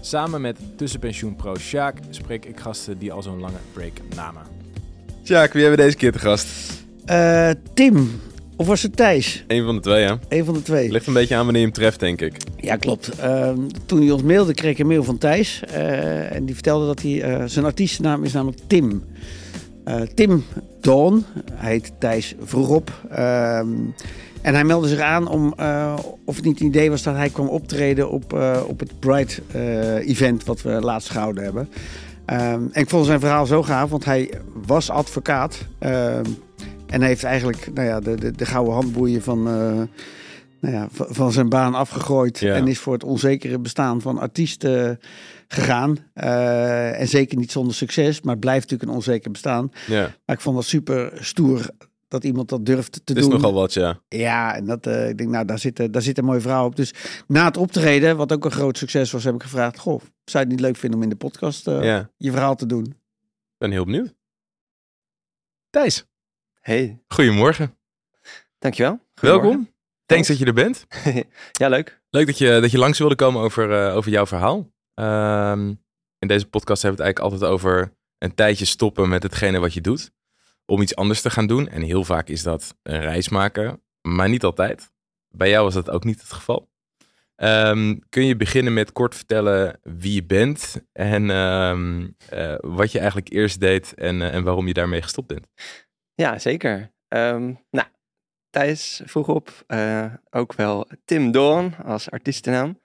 Samen met tussenpensioenpro Sjaak spreek ik gasten die al zo'n lange break namen. Sjaak, wie hebben we deze keer te gast? Eh, Tim. Of was het Thijs? Eén van de twee, ja. Een van de twee. Ligt een beetje aan wanneer je hem treft, denk ik. Ja, klopt. Ehm, toen hij ons mailde, kreeg ik een mail van Thijs. eh, en die vertelde dat hij... eh, zijn artiestennaam is namelijk Tim. Eh, Tim Dawn. Hij heet Thijs Vroegop. Ehm, en hij meldde zich aan om... eh, of het niet een idee was dat hij kwam optreden op, eh, op het Pride-event... wat we laatst gehouden hebben. Ehm, en ik vond zijn verhaal zo gaaf, want hij was advocaat... Ehm, en hij heeft eigenlijk nou ja, de, de, de gouden handboeien van, nou ja, van, van zijn baan afgegooid. Ja. En is voor het onzekere bestaan van artiesten gegaan. Eh, en zeker niet zonder succes, maar het blijft natuurlijk een onzeker bestaan. Ja, Maar ik vond dat super stoer dat iemand dat durft te het is doen. nogal wat, ja. Ja, en dat, eh, ik denk, nou, daar zit, eh, daar zit een mooie vrouw op. Dus na het optreden, wat ook een groot succes was, heb ik gevraagd: Goh, zou je het niet leuk vinden om in de podcast eh, Ja, je verhaal te doen? ik ben heel benieuwd. Thijs, Hey, goedemorgen. dankjewel. Welkom. Thanks dat je er bent. ja, leuk. Leuk dat je, dat je langs wilde komen over, eh, over jouw verhaal. Ehm, in deze podcast hebben we het eigenlijk altijd over een tijdje stoppen met hetgene wat je doet. Om iets anders te gaan doen. En heel vaak is dat een reis maken, maar niet altijd. Bij jou was dat ook niet het geval. Ehm, kun je beginnen met kort vertellen wie je bent en ehm, eh, wat je eigenlijk eerst deed en, eh, en waarom je daarmee gestopt bent? Ja, zeker. Nou, Thijs vroeg op, eh, ook wel Tim Dawn als artiestennaam.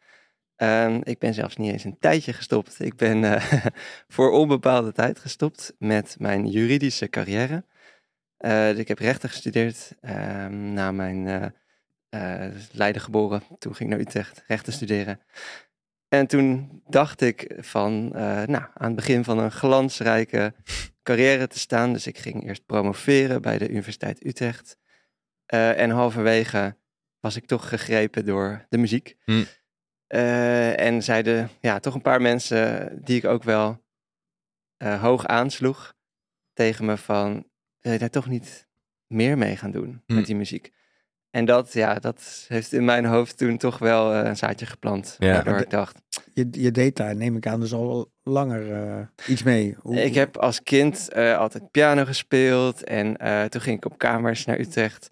Ehm, ik ben zelfs niet eens een tijdje gestopt. Ik ben eh, voor onbepaalde tijd gestopt met mijn juridische carrière. Eh, dus ik heb rechten gestudeerd ehm, na mijn eh, Leiden geboren. Toen ging ik naar Utrecht rechten studeren. En toen dacht ik van, nou, aan het begin van een glansrijke carrière te staan. Dus ik ging eerst promoveren bij de Universiteit Utrecht. En halverwege was ik toch gegrepen door de muziek. Hm. Eh, en zeiden ja, toch een paar mensen die ik ook wel eh, hoog aansloeg tegen me van, wil je daar toch niet meer mee gaan doen met die muziek? En dat, ja, dat heeft in mijn hoofd toen toch wel eh, een zaadje geplant. Ja. Waardoor ik dacht, Je, je deed daar, neem ik aan, dus al langer eh, iets mee. Hoe- Ik heb als kind eh, altijd piano gespeeld en eh, toen ging ik op kamers naar Utrecht.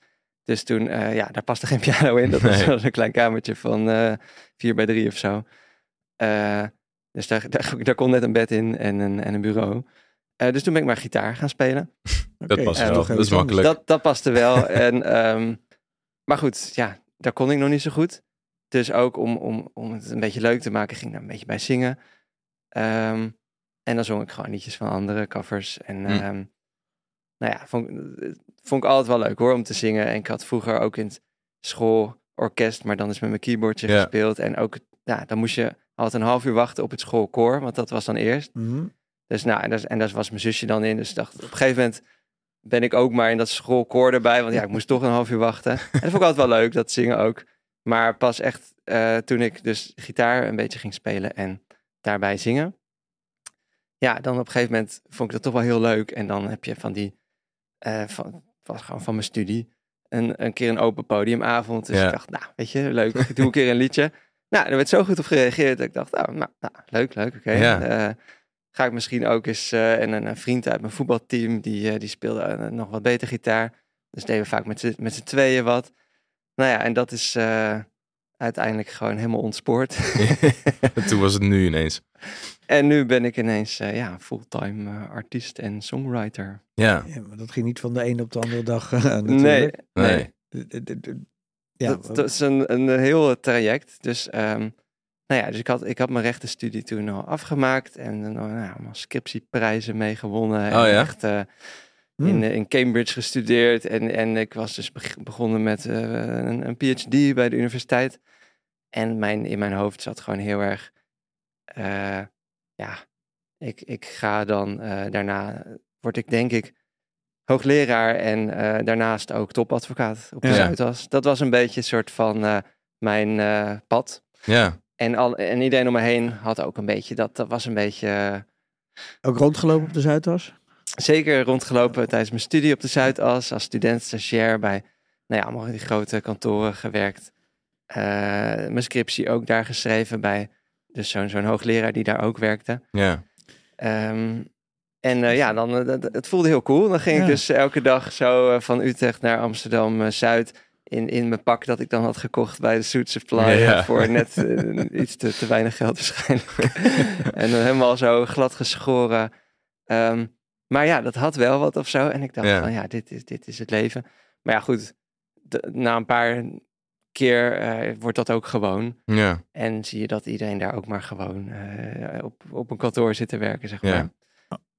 Dus toen, eh, ja, daar paste geen piano in. Dat was Nee. een klein kamertje van eh 4 bij 3 of zo. Eh, dus daar, daar, daar kon net een bed in en een, en een bureau. Eh, dus toen ben ik maar gitaar gaan spelen. Dat Oké, past eh, wel, toch dat is makkelijk. Dat, dat paste wel. en, ehm, maar goed, ja, daar kon ik nog niet zo goed. Dus ook om, om, om het een beetje leuk te maken, ging ik daar een beetje bij zingen. Ehm, en dan zong ik gewoon liedjes van andere covers. En Hm. ehm, nou ja, vond, vond ik altijd wel leuk hoor, om te zingen. En ik had vroeger ook in het schoolorkest, maar dan is met mijn keyboardje Ja. gespeeld. En ook, ja, dan moest je altijd een half uur wachten op het schoolkoor, want dat was dan eerst. Mhm. Dus nou, en daar, en daar was mijn zusje dan in. Dus ik dacht, op een gegeven moment ben ik ook maar in dat schoolkoor erbij. Want ja, ik moest toch een half uur wachten. En dat vond ik altijd wel leuk, dat zingen ook. Maar pas echt eh, toen ik dus gitaar een beetje ging spelen en daarbij zingen. Ja, dan op een gegeven moment vond ik dat toch wel heel leuk. En dan heb je van die, eh, van, was gewoon van mijn studie, een, een keer een open podiumavond. Dus Ja. ik dacht, nou, weet je, leuk, ik doe een keer een liedje. Nou, er werd zo goed op gereageerd dat ik dacht, oh, nou, nou leuk, leuk, oké. Ja. Eh, ga ik misschien ook eens, eh, en een, een vriend uit mijn voetbalteam, die, die speelde nog wat beter gitaar. Dus deden we vaak met z'n- tweeën wat. Nou ja, en dat is uiteindelijk gewoon helemaal ontspoord. Toen was het nu ineens. en nu ben ik ineens eh, ja, fulltime eh, artiest en songwriter. Ja, Ja, maar dat ging niet van de een op de andere dag eh, Nee, natuurlijk. nee. Ja, dat, dat is een, een heel traject. Dus, ehm, nou ja, dus ik had, ik had mijn rechtenstudie toen al afgemaakt. En dan nou, ja, allemaal scriptieprijzen mee gewonnen. En Oh ja? echt. In, eh, in Cambridge gestudeerd. En, en ik was dus beg- begonnen met eh, een, een PhD bij de universiteit. En mijn, in mijn hoofd zat gewoon heel erg... eh, ja, ik, ik ga dan eh, daarna, word ik denk ik hoogleraar en eh, daarnaast ook topadvocaat op de Ja. Zuidas. Dat was een beetje een soort van eh, mijn eh, pad. Ja, En, al, en iedereen om me heen had ook een beetje, dat, dat was een beetje... Ook rondgelopen op de Zuidas? Zeker rondgelopen tijdens mijn studie op de Zuidas. Als student stagiair bij, nou ja, allemaal die grote kantoren gewerkt. Eh, mijn scriptie ook daar geschreven bij dus zo'n zo'n hoogleraar die daar ook werkte. ja. Ehm, en eh, ja, dan, eh, het voelde heel cool. Dan ging Ja. ik dus elke dag zo van Utrecht naar Amsterdam-Zuid... In, in mijn pak dat ik dan had gekocht bij de Suit Supply... Ja. voor net iets te, te weinig geld waarschijnlijk. en dan helemaal zo glad geschoren. Ehm, maar ja, dat had wel wat of zo. En ik dacht Ja. van ja, dit is, dit is het leven. Maar ja, goed. de- na een paar keer eh, wordt dat ook gewoon. Ja, En zie je dat iedereen daar ook maar gewoon eh, op, op een kantoor zit te werken, zeg maar. Ja.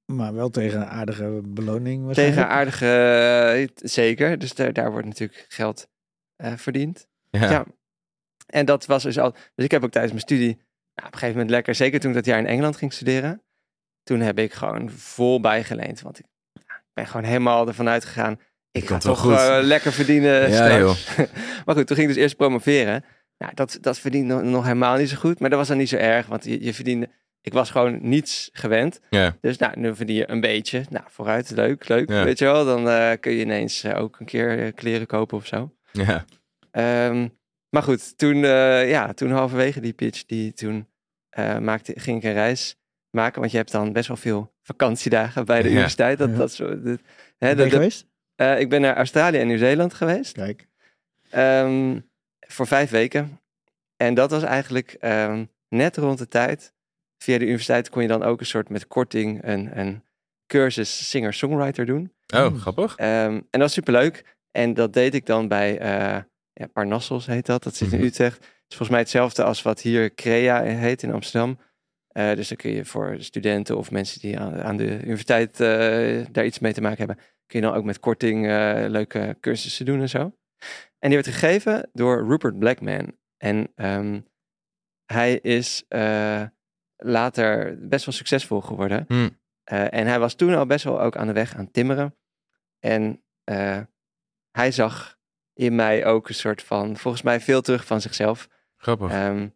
Maar wel tegen een aardige beloning Tegen aardige, eh, zeker. Dus daar, daar wordt natuurlijk geld eh, verdiend. ja. Ja. En dat was dus al. Dus ik heb ook tijdens mijn studie, nou, op een gegeven moment lekker, zeker toen ik dat jaar in Engeland ging studeren. Toen heb ik gewoon vol bijgeleend. Want ik ben gewoon helemaal ervan uitgegaan. Ik ga toch goed. eh, lekker verdienen. Ja, straks. maar goed, toen ging ik dus eerst promoveren. Nou, dat, dat verdiende nog, nog helemaal niet zo goed. Maar dat was dan niet zo erg. Want je, je verdiende. Ik was gewoon niets gewend. Dus nou, nu verdien je een beetje. Nou, vooruit, leuk, leuk. Weet je wel, dan eh, kun je ineens eh, ook een keer kleren kopen of zo. ja. Ehm, maar goed, toen, ja, toen halverwege die pitch, die, toen maakte, ging ik een reis maken. Want je hebt dan best wel veel vakantiedagen bij de Ja. universiteit. Dat, Ja. dat zo, dat- hè, Ben je de- de- geweest? eh, ik ben naar Australië en Nieuw-Zeeland geweest. Kijk. ehm, voor vijf weken. En dat was eigenlijk ehm, net rond de tijd. Via de universiteit kon je dan ook een soort met korting een, een cursus singer-songwriter doen. Oh, grappig. Ehm, en dat was superleuk. En dat deed ik dan bij eh ja, Parnassos heet dat. Dat zit in Mhm. Utrecht. Het is volgens mij hetzelfde als wat hier Crea heet in Amsterdam. Eh, dus dan kun je voor studenten of mensen die aan, aan de universiteit eh, daar iets mee te maken hebben, kun je dan ook met korting eh, leuke cursussen doen en zo. En die werd gegeven door Rupert Blackman. En ehm, hij is later best wel succesvol geworden. Hmm. En hij was toen al best wel ook aan de weg aan timmeren. En hij zag in mij ook een soort van, volgens mij veel terug van zichzelf. Grappig. Ehm,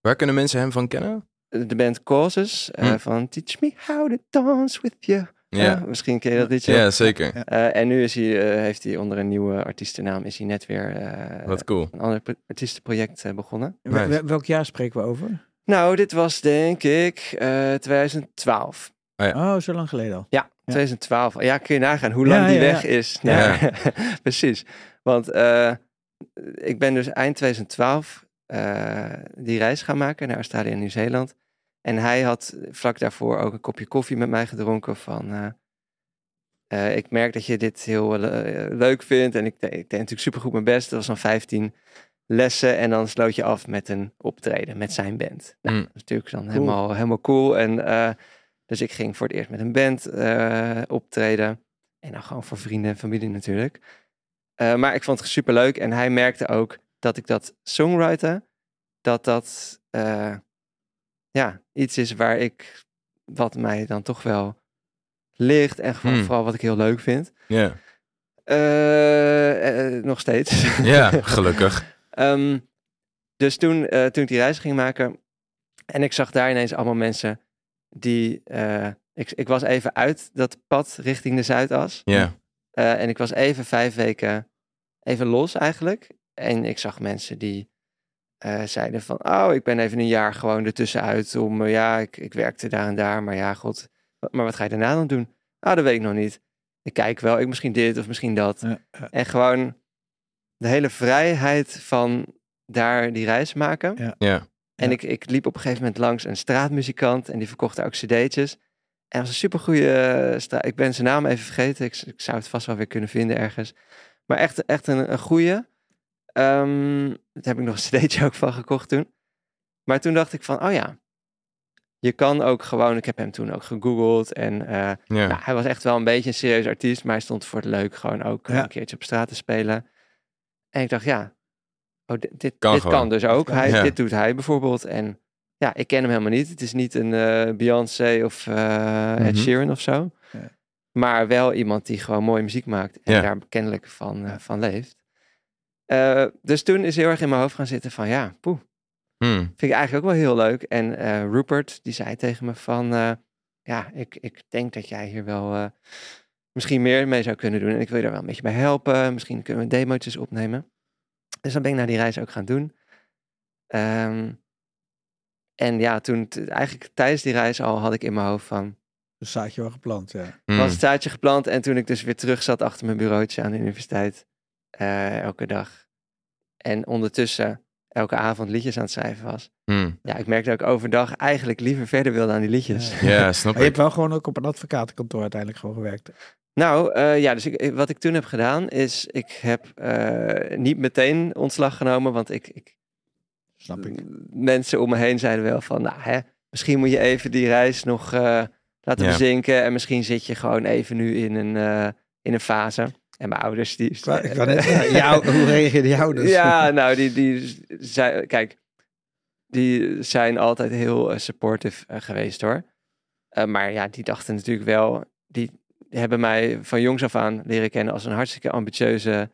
Waar kunnen mensen hem van kennen? De band Causes eh, Hmm. van Teach Me How to Dance With You. Ja, Eh, misschien ken je dat liedje. ja zeker. Eh, en nu is hij, eh, heeft hij onder een nieuwe artiestennaam is hij net weer eh, Wat cool. een ander pro- artiestenproject begonnen. Wel- Nice. wel- Welk jaar spreken we over? Nou, dit was denk ik eh 2012. Oh, zo lang geleden al. Ja, 2012. Ja, kun je nagaan hoe lang Ja, die ja, weg ja. is. Ja. Ja. Precies. Want eh, ik ben dus eind 2012 eh, die reis gaan maken naar Australië en Nieuw-Zeeland. En hij had vlak daarvoor ook een kopje koffie met mij gedronken van... eh, eh, ik merk dat je dit heel eh, leuk vindt en ik, de- ik deed natuurlijk supergoed mijn best. Dat was dan 15 lessen en dan sloot je af met een optreden met zijn band. Nou, Mm. dat is natuurlijk dan helemaal, helemaal cool. En eh, dus ik ging voor het eerst met een band eh, optreden. En dan gewoon voor vrienden en familie natuurlijk. Eh, maar ik vond het super leuk. En hij merkte ook dat ik dat songwriten, dat dat eh, ja, iets is waar ik, wat mij dan toch wel ligt. En gewoon Hmm. vooral wat ik heel leuk vind. Ja, Eh, eh, nog steeds. ja gelukkig. Ehm, dus toen, eh, toen ik die reis ging maken. En ik zag daar ineens allemaal mensen die. ik, ik was even uit dat pad richting de Zuidas. Ja, en ik was even vijf weken even los eigenlijk. En ik zag mensen die eh, zeiden van... Oh, ik ben even een jaar gewoon ertussenuit om... eh, ja, ik, ik werkte daar en daar, maar ja, god. wat- Maar wat ga je daarna dan doen? Ah, dat weet ik nog niet. Ik kijk wel, ik misschien dit of misschien dat. Ja, ja. En gewoon de hele vrijheid van daar die reis maken. Ja. ja. En Ja. ik, ik liep op een gegeven moment langs een straatmuzikant en die verkocht daar ook cd'tjes. En dat was een supergoeie straat. Ik ben zijn naam even vergeten. Ik, ik zou het vast wel weer kunnen vinden ergens. Maar echt, echt een, een goeie. Ehm daar heb ik nog een cd'tje ook van gekocht toen. Maar toen dacht ik van, oh ja. Je kan ook gewoon, ik heb hem toen ook gegoogeld. En eh, ja. nou, hij was echt wel een beetje een serieus artiest, maar hij stond voor het leuk gewoon ook Ja. een keertje op straat te spelen. En ik dacht, ja, oh, dit, dit, Kan dit gewoon. kan dus ook. Hij, Ja. Dit doet hij bijvoorbeeld. En ja, ik ken hem helemaal niet. Het is niet een eh, Beyoncé of eh, Ed Mhm. Sheeran of zo. Ja. Maar wel iemand die gewoon mooie muziek maakt en Ja. daar kennelijk van, eh, van leeft. Eh, dus toen is heel erg in mijn hoofd gaan zitten van ja, poeh, Hmm. vind ik eigenlijk ook wel heel leuk. En eh, Rupert, die zei tegen me van, eh, ja, ik, ik denk dat jij hier wel eh, misschien meer mee zou kunnen doen. En ik wil je daar wel een beetje bij helpen. Misschien kunnen we demootjes opnemen. Dus dan ben ik naar die reis ook gaan doen. Ehm, en ja, toen, eigenlijk tijdens die reis al had ik in mijn hoofd van, Dus zaadje wel geplant, ja. Hmm. was het zaadje geplant. En toen ik dus weer terug zat achter mijn bureautje aan de universiteit, eh, elke dag. En ondertussen elke avond liedjes aan het schrijven was. Hmm. Ja, ik merkte dat ik overdag eigenlijk liever verder wilde aan die liedjes. Ja. Ja, snap Maar je ik. hebt wel gewoon ook op een advocatenkantoor uiteindelijk gewoon gewerkt. Nou, eh, ja, dus ik, wat ik toen heb gedaan is, ik heb eh, niet meteen ontslag genomen, want ik, ik, Snap ik. mensen om me heen zeiden wel van, nou hè, misschien moet je even die reis nog eh, laten Ja. bezinken en misschien zit je gewoon even nu in een, eh, in een fase. En mijn ouders, die... Wou- ik wou net zeggen, jou- hoe reageerde jou dus? Ja, nou, die, die zei, kijk, die zijn altijd heel eh, supportive eh, geweest hoor. Eh, maar ja, die dachten natuurlijk wel, die hebben mij van jongs af aan leren kennen als een hartstikke ambitieuze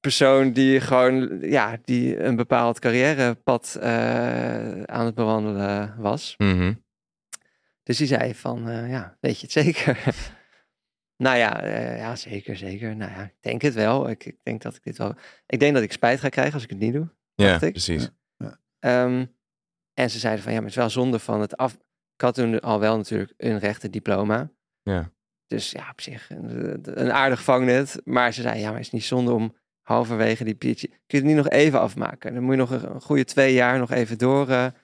persoon die gewoon, ja, die een bepaald carrièrepad eh, aan het bewandelen was. Mhm. Dus die zei van, eh, ja, weet je het zeker? nou ja, eh, ja, zeker, zeker. Nou ja, ik denk het wel. Ik, ik denk dat ik dit wel... Ik denk dat ik spijt ga krijgen als ik het niet doe. Ja, precies. Ehm, en ze zeiden van, ja, maar het is wel zonde van het af... Ik had toen al wel natuurlijk een rechtendiploma. Ja. Dus ja, op zich een, een aardig vangnet. Maar ze zeiden, ja, maar het is niet zonde om halverwege die PhD... Kun je het niet nog even afmaken? Dan moet je nog een, een goede twee jaar nog even door... eh. En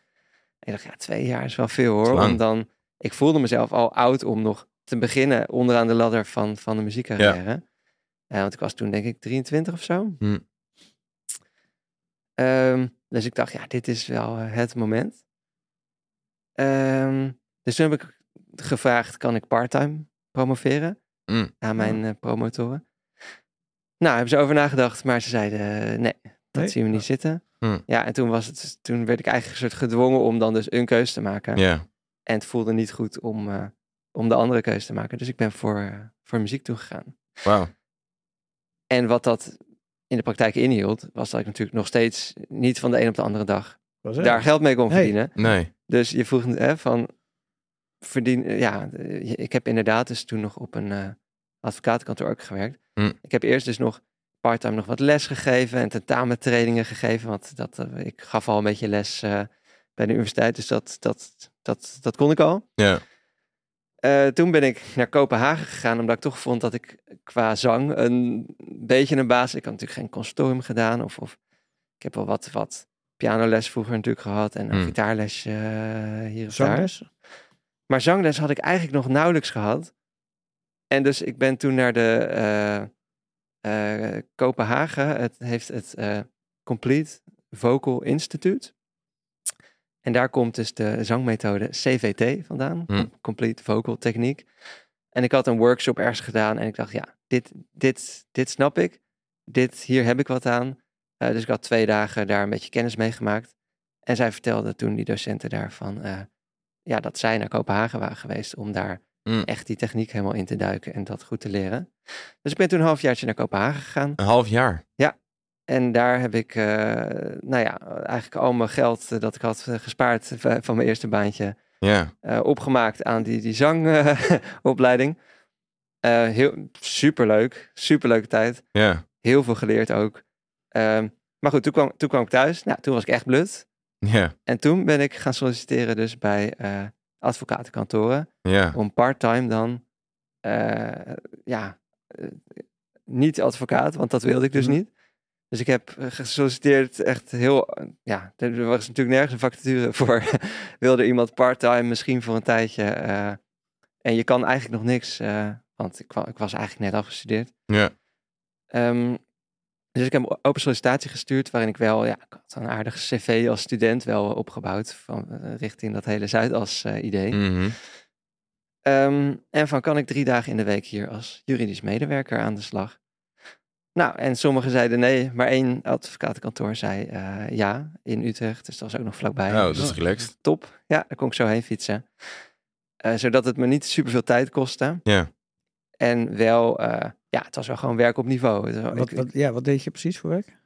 ik dacht, ja, twee jaar is wel veel hoor. Om dan, ik voelde mezelf al oud om nog te beginnen onderaan de ladder van, van de muziekcarrière. Ja, want ik was toen denk ik 23 of zo. Hm. Ehm, dus ik dacht, ja, dit is wel eh, het moment. Ehm, dus toen heb ik gevraagd, kan ik parttime promoveren Mm. aan mijn eh, promotoren? Nou, hebben ze over nagedacht, maar ze zeiden, eh, nee, dat Nee? zien we niet zitten. Hm. Ja, en toen, was het, toen werd ik eigenlijk een soort gedwongen om dan dus een keuze te maken. Ja. En het voelde niet goed om, eh, om de andere keuze te maken. Dus ik ben voor, eh, voor muziek toegegaan. Wauw. En wat dat in de praktijk inhield, was dat ik natuurlijk nog steeds niet van de een op de andere dag daar geld mee kon verdienen. Nee. Dus je vroeg hè, van verdien, ja, eh, ik heb inderdaad dus toen nog op een eh, advocatenkantoor ook gewerkt. Hm. Ik heb eerst dus nog parttime nog wat les gegeven en tentamentrainingen gegeven, want dat, eh, ik gaf al een beetje les eh, bij de universiteit, dus dat, dat, dat, dat kon ik al. Ja. Eh, toen ben ik naar Kopenhagen gegaan, omdat ik toch vond dat ik qua zang een beetje een basis... Ik had natuurlijk geen conservatorium gedaan. Of, of ik heb wel wat, wat pianoles vroeger natuurlijk gehad. En een Hmm. gitaarlesje eh, hier of daar. Maar zangles had ik eigenlijk nog nauwelijks gehad. En dus ik ben toen naar de eh, eh, Kopenhagen. Het heeft het eh, Complete Vocal Institute. En daar komt dus de zangmethode CVT vandaan. Hm. Complete Vocal Techniek. En ik had een workshop ergens gedaan. En ik dacht, ja, dit, dit, dit snap ik. Dit, hier heb ik wat aan. Eh, dus ik had twee dagen daar een beetje kennis mee gemaakt. En zij vertelde toen die docenten daarvan... eh, ja, dat zij naar Kopenhagen waren geweest om daar Mm. echt die techniek helemaal in te duiken en dat goed te leren. Dus ik ben toen een halfjaartje naar Kopenhagen gegaan. Een half jaar. En daar heb ik, eh, nou ja, eigenlijk al mijn geld eh, dat ik had eh, gespaard van mijn eerste baantje Ja. opgemaakt aan die, die zangopleiding. Heel superleuk, superleuke tijd. Ja. Heel veel geleerd ook. Ehm, maar goed, toen kwam, toen kwam ik thuis. Nou, toen was ik echt blut. Ja. En toen ben ik gaan solliciteren dus bij eh, advocatenkantoren. Ja. om part-time dan, ja, niet advocaat, want dat wilde ik dus Mhm. niet. Dus ik heb eh, gesolliciteerd echt heel, ja, er was natuurlijk nergens een vacature voor. wilde iemand part-time, misschien voor een tijdje. eh, en je kan eigenlijk nog niks, eh, want ik, ik was eigenlijk net afgestudeerd. Ja. Ehm, dus ik heb open sollicitatie gestuurd, waarin ik wel, ja, ik had een aardig cv als student wel opgebouwd, van, richting dat hele Zuidas-idee. Mhm. Ehm, en van kan ik drie dagen in de week hier als juridisch medewerker aan de slag. Nou, en sommigen zeiden nee, maar één advocatenkantoor zei eh, ja in Utrecht. Dus dat was ook nog vlakbij. Oh, dat is relaxed. Top. Ja, daar kon ik zo heen fietsen. Eh, zodat het me niet superveel tijd kostte. Ja. En wel, eh, ja, het was wel gewoon werk op niveau. Wat, ik- wat, ja, wat deed je precies voor werk?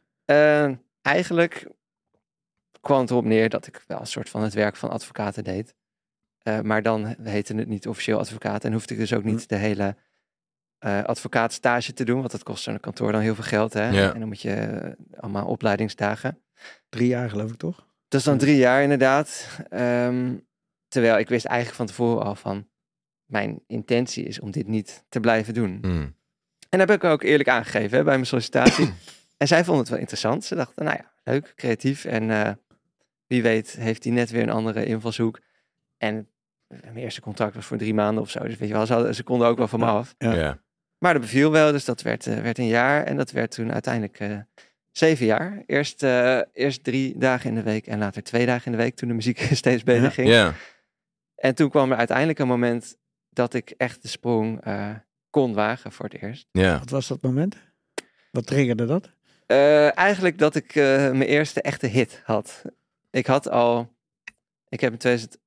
Eigenlijk kwam het erop neer dat ik wel een soort van het werk van advocaten deed. Eh, maar dan heette het niet officieel advocaat. En hoefde ik dus ook niet de hele eh advocaatstage te doen. Want dat kost zo'n kantoor dan heel veel geld. Hè? Ja. En dan moet je eh, allemaal opleidingsdagen. Drie jaar geloof ik toch? Dat is dan drie jaar inderdaad. Ehm, terwijl ik wist eigenlijk van tevoren al van... Mijn intentie is om dit niet te blijven doen. Hmm. En dat heb ik ook eerlijk aangegeven hè, bij mijn sollicitatie. en zij vonden het wel interessant. Ze dachten, nou ja, leuk, creatief. En eh, wie weet heeft hij net weer een andere invalshoek. En mijn eerste contract was voor drie maanden of zo. Dus weet je wel, ze, hadden- ze konden ook wel van me af. Ja. Ja. Maar dat beviel wel, dus dat werd, eh, werd een jaar. En dat werd toen uiteindelijk eh, zeven jaar. Eerst, eh, eerst drie dagen in de week en later twee dagen in de week. Toen de muziek steeds beter Ja. ging. Ja. En toen kwam er uiteindelijk een moment dat ik echt de sprong eh, kon wagen voor het eerst. Ja. Wat was dat moment? Wat triggerde dat? Eh, eigenlijk dat ik eh, mijn eerste echte hit had. Ik had al, ik heb in 2000,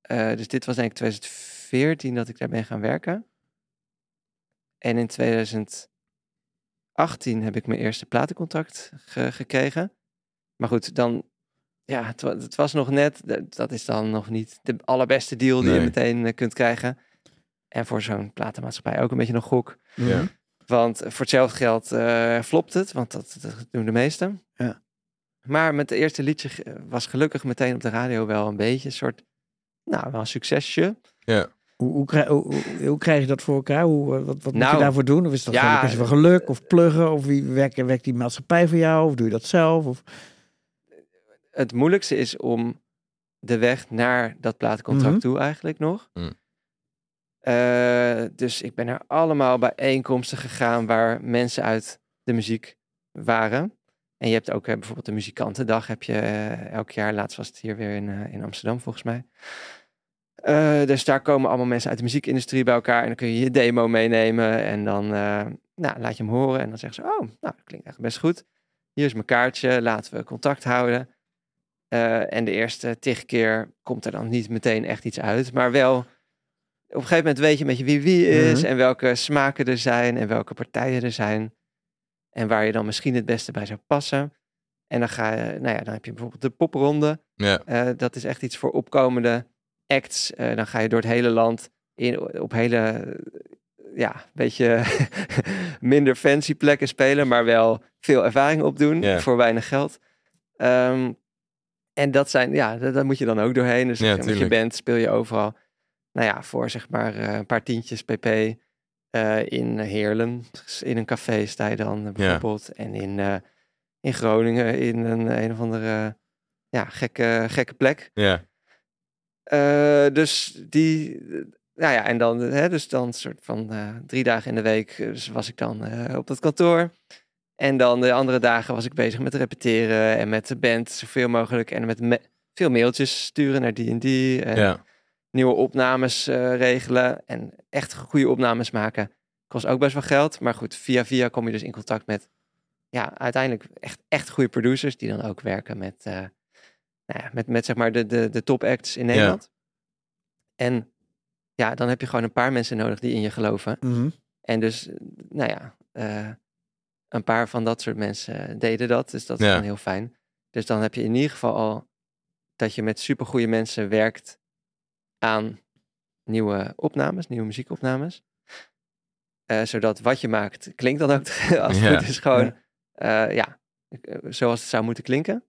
eh, dus dit was denk ik 2014 dat ik daar ben gaan werken. En in 2018 heb ik mijn eerste platencontract ge- gekregen. Maar goed, dan, ja, het, het was nog net, dat- is dan nog niet de allerbeste deal die je meteen eh, kunt krijgen. En voor zo'n platenmaatschappij ook een beetje nog gok. Ja. Want voor hetzelfde geld eh flopt het, want dat, dat doen de meesten. Ja. Maar met het eerste liedje was gelukkig meteen op de radio wel een beetje een soort, nou, wel een succesje. Hoe, hoe, krijg, hoe, hoe- hoe krijg je dat voor elkaar? Hoe, eh, wat wat moet Nou, je daarvoor doen? Of is dat ja, gewoon een kwestie van geluk of pluggen? Of wie werkt, werkt die maatschappij voor jou? Of doe je dat zelf? Of, Het moeilijkste is om de weg naar dat platencontract Mhm. toe eigenlijk nog. Mm. Eh, dus ik ben naar allemaal bijeenkomsten gegaan waar mensen uit de muziek waren. En je hebt ook eh, bijvoorbeeld de muzikantendag heb je elk jaar. Laatst was het hier weer in, in Amsterdam volgens mij. Eh, dus daar komen allemaal mensen uit de muziekindustrie bij elkaar. En dan kun je je demo meenemen. En dan eh, nou, laat je hem horen. En dan zeggen ze, oh, nou, dat klinkt eigenlijk best goed. Hier is mijn kaartje, laten we contact houden. Eh, en de eerste tig keer komt er dan niet meteen echt iets uit. Maar wel, op een gegeven moment weet je een beetje wie wie is. Mhm. En welke smaken er zijn. En welke partijen er zijn. En waar je dan misschien het beste bij zou passen. En dan ga je, nou ja, dan heb je bijvoorbeeld de popronde. Ja. Dat is echt iets voor opkomende acts. Eh, dan ga je door het hele land in, op hele, ja, beetje minder fancy plekken spelen, maar wel veel ervaring opdoen voor weinig geld. Ehm, en dat zijn, ja, da- daar moet je dan ook doorheen. Dus Ja, met je band speel je overal. Nou ja, voor zeg maar eh, een paar tientjes pp. eh, in Heerlen, in een café sta je dan bijvoorbeeld. En in, in Groningen in een, een of andere ja, gekke, gekke plek. Ja. Eh, dus die, eh, nou ja, en dan, hè, dus dan soort van eh, drie dagen in de week dus was ik dan op dat kantoor. En dan de andere dagen was ik bezig met repeteren en met de band zoveel mogelijk. En met me- veel mailtjes sturen naar die en die. En Ja. nieuwe opnames regelen. En echt goede opnames maken. Kost ook best wel geld. Maar goed, via via kom je dus in contact met, ja, uiteindelijk echt, echt goede producers. Die dan ook werken met, nou ja, met, met zeg maar de, de, de top acts in Nederland. En ja, dan heb je gewoon een paar mensen nodig die in je geloven. Mhm. En dus, nou ja, eh, een paar van dat soort mensen deden dat. Dus dat is Ja. dan heel fijn. Dus dan heb je in ieder geval al dat je met supergoeie mensen werkt aan nieuwe opnames, nieuwe muziekopnames. Eh, zodat wat je maakt klinkt dan ook, als het Ja. goed is, gewoon ja, eh, zoals het zou moeten klinken.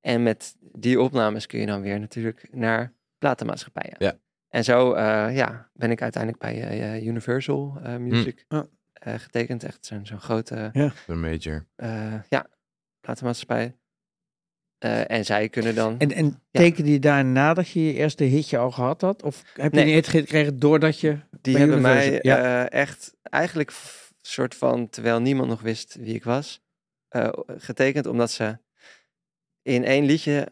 En met die opnames kun je dan weer natuurlijk naar platenmaatschappijen. Ja. En zo eh, ja, ben ik uiteindelijk bij eh, Universal eh, Music Ja. eh, getekend. Echt zo'n zo'n grote De major. eh, ja, platenmaatschappij. Eh, en zij kunnen dan... En, en Ja. tekende je daarna dat je je eerste hitje al gehad had? Of heb je Nee. een hit gekregen doordat je... Die bij hebben Universal, mij ja. eh, echt eigenlijk soort van, terwijl niemand nog wist wie ik was, eh, getekend omdat ze in één liedje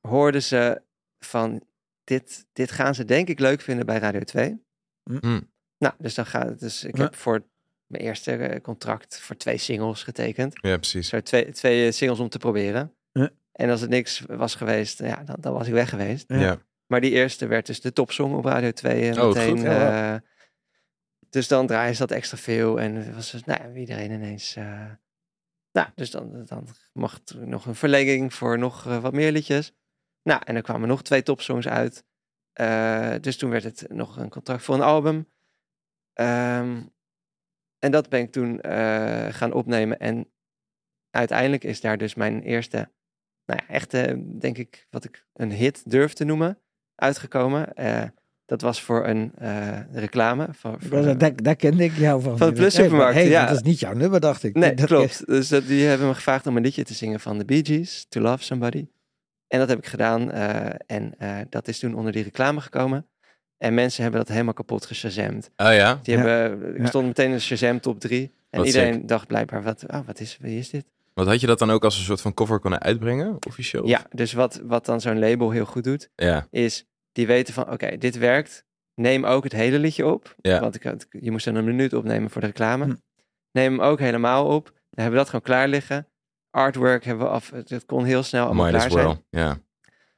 hoorden ze van dit, dit gaan ze denk ik leuk vinden bij Radio 2. Hm. Hm. Nou, dus dan gaat het. Dus ik Ja. heb voor mijn eerste eh, contract voor twee singles getekend. Ja, precies. Zo twee, twee eh, singles om te proberen. Ja. En als het niks was geweest, ja, dan, dan was ik weg geweest. Ja. Maar die eerste werd dus de topsong op Radio 2 eh, Oh, meteen. goed. Ja. eh, dus dan draaien ze dat extra veel. En was dus, nou, ja, iedereen ineens... eh, nou, dus dan, dan mocht er nog een verlenging voor nog eh, wat meer liedjes. Nou, en er kwamen nog twee topsongs uit. Eh, dus toen werd het nog een contract voor een album. Ehm, en dat ben ik toen eh, gaan opnemen. En uiteindelijk is daar dus mijn eerste, nou ja, echte, denk ik, wat ik een hit durf te noemen, uitgekomen. Dat was voor een eh, reclame. Voor, Ik voor, was- daar, daar kende ik jou van. Van de Plus Supermarkt, Hey, ja. Dat is niet jouw nummer, dacht ik. Nee, Dat- klopt. Dus dat, die hebben me gevraagd om een liedje te zingen van de Bee Gees, To Love Somebody. En dat heb ik gedaan. eh, en eh, dat is toen onder die reclame gekomen. En mensen hebben dat helemaal kapot geshazamd. Oh ja? Die Ja. hebben, ik Ja. stond meteen in de Shazam top 3. En Wat iedereen dacht blijkbaar, wat, oh, wat, is, wie is dit? Want had je dat dan ook als een soort van cover kunnen uitbrengen, officieel? Ja, dus wat, wat dan zo'n label heel goed doet, Ja, is die weten van, oké, dit werkt. Neem ook het hele liedje op. Ja. Want ik had, je moest dan een minuut opnemen voor de reclame. Hm. Neem hem ook helemaal op. Dan hebben we dat gewoon klaar liggen. Artwork hebben we af. Het kon heel snel allemaal might klaar as zijn. Ja.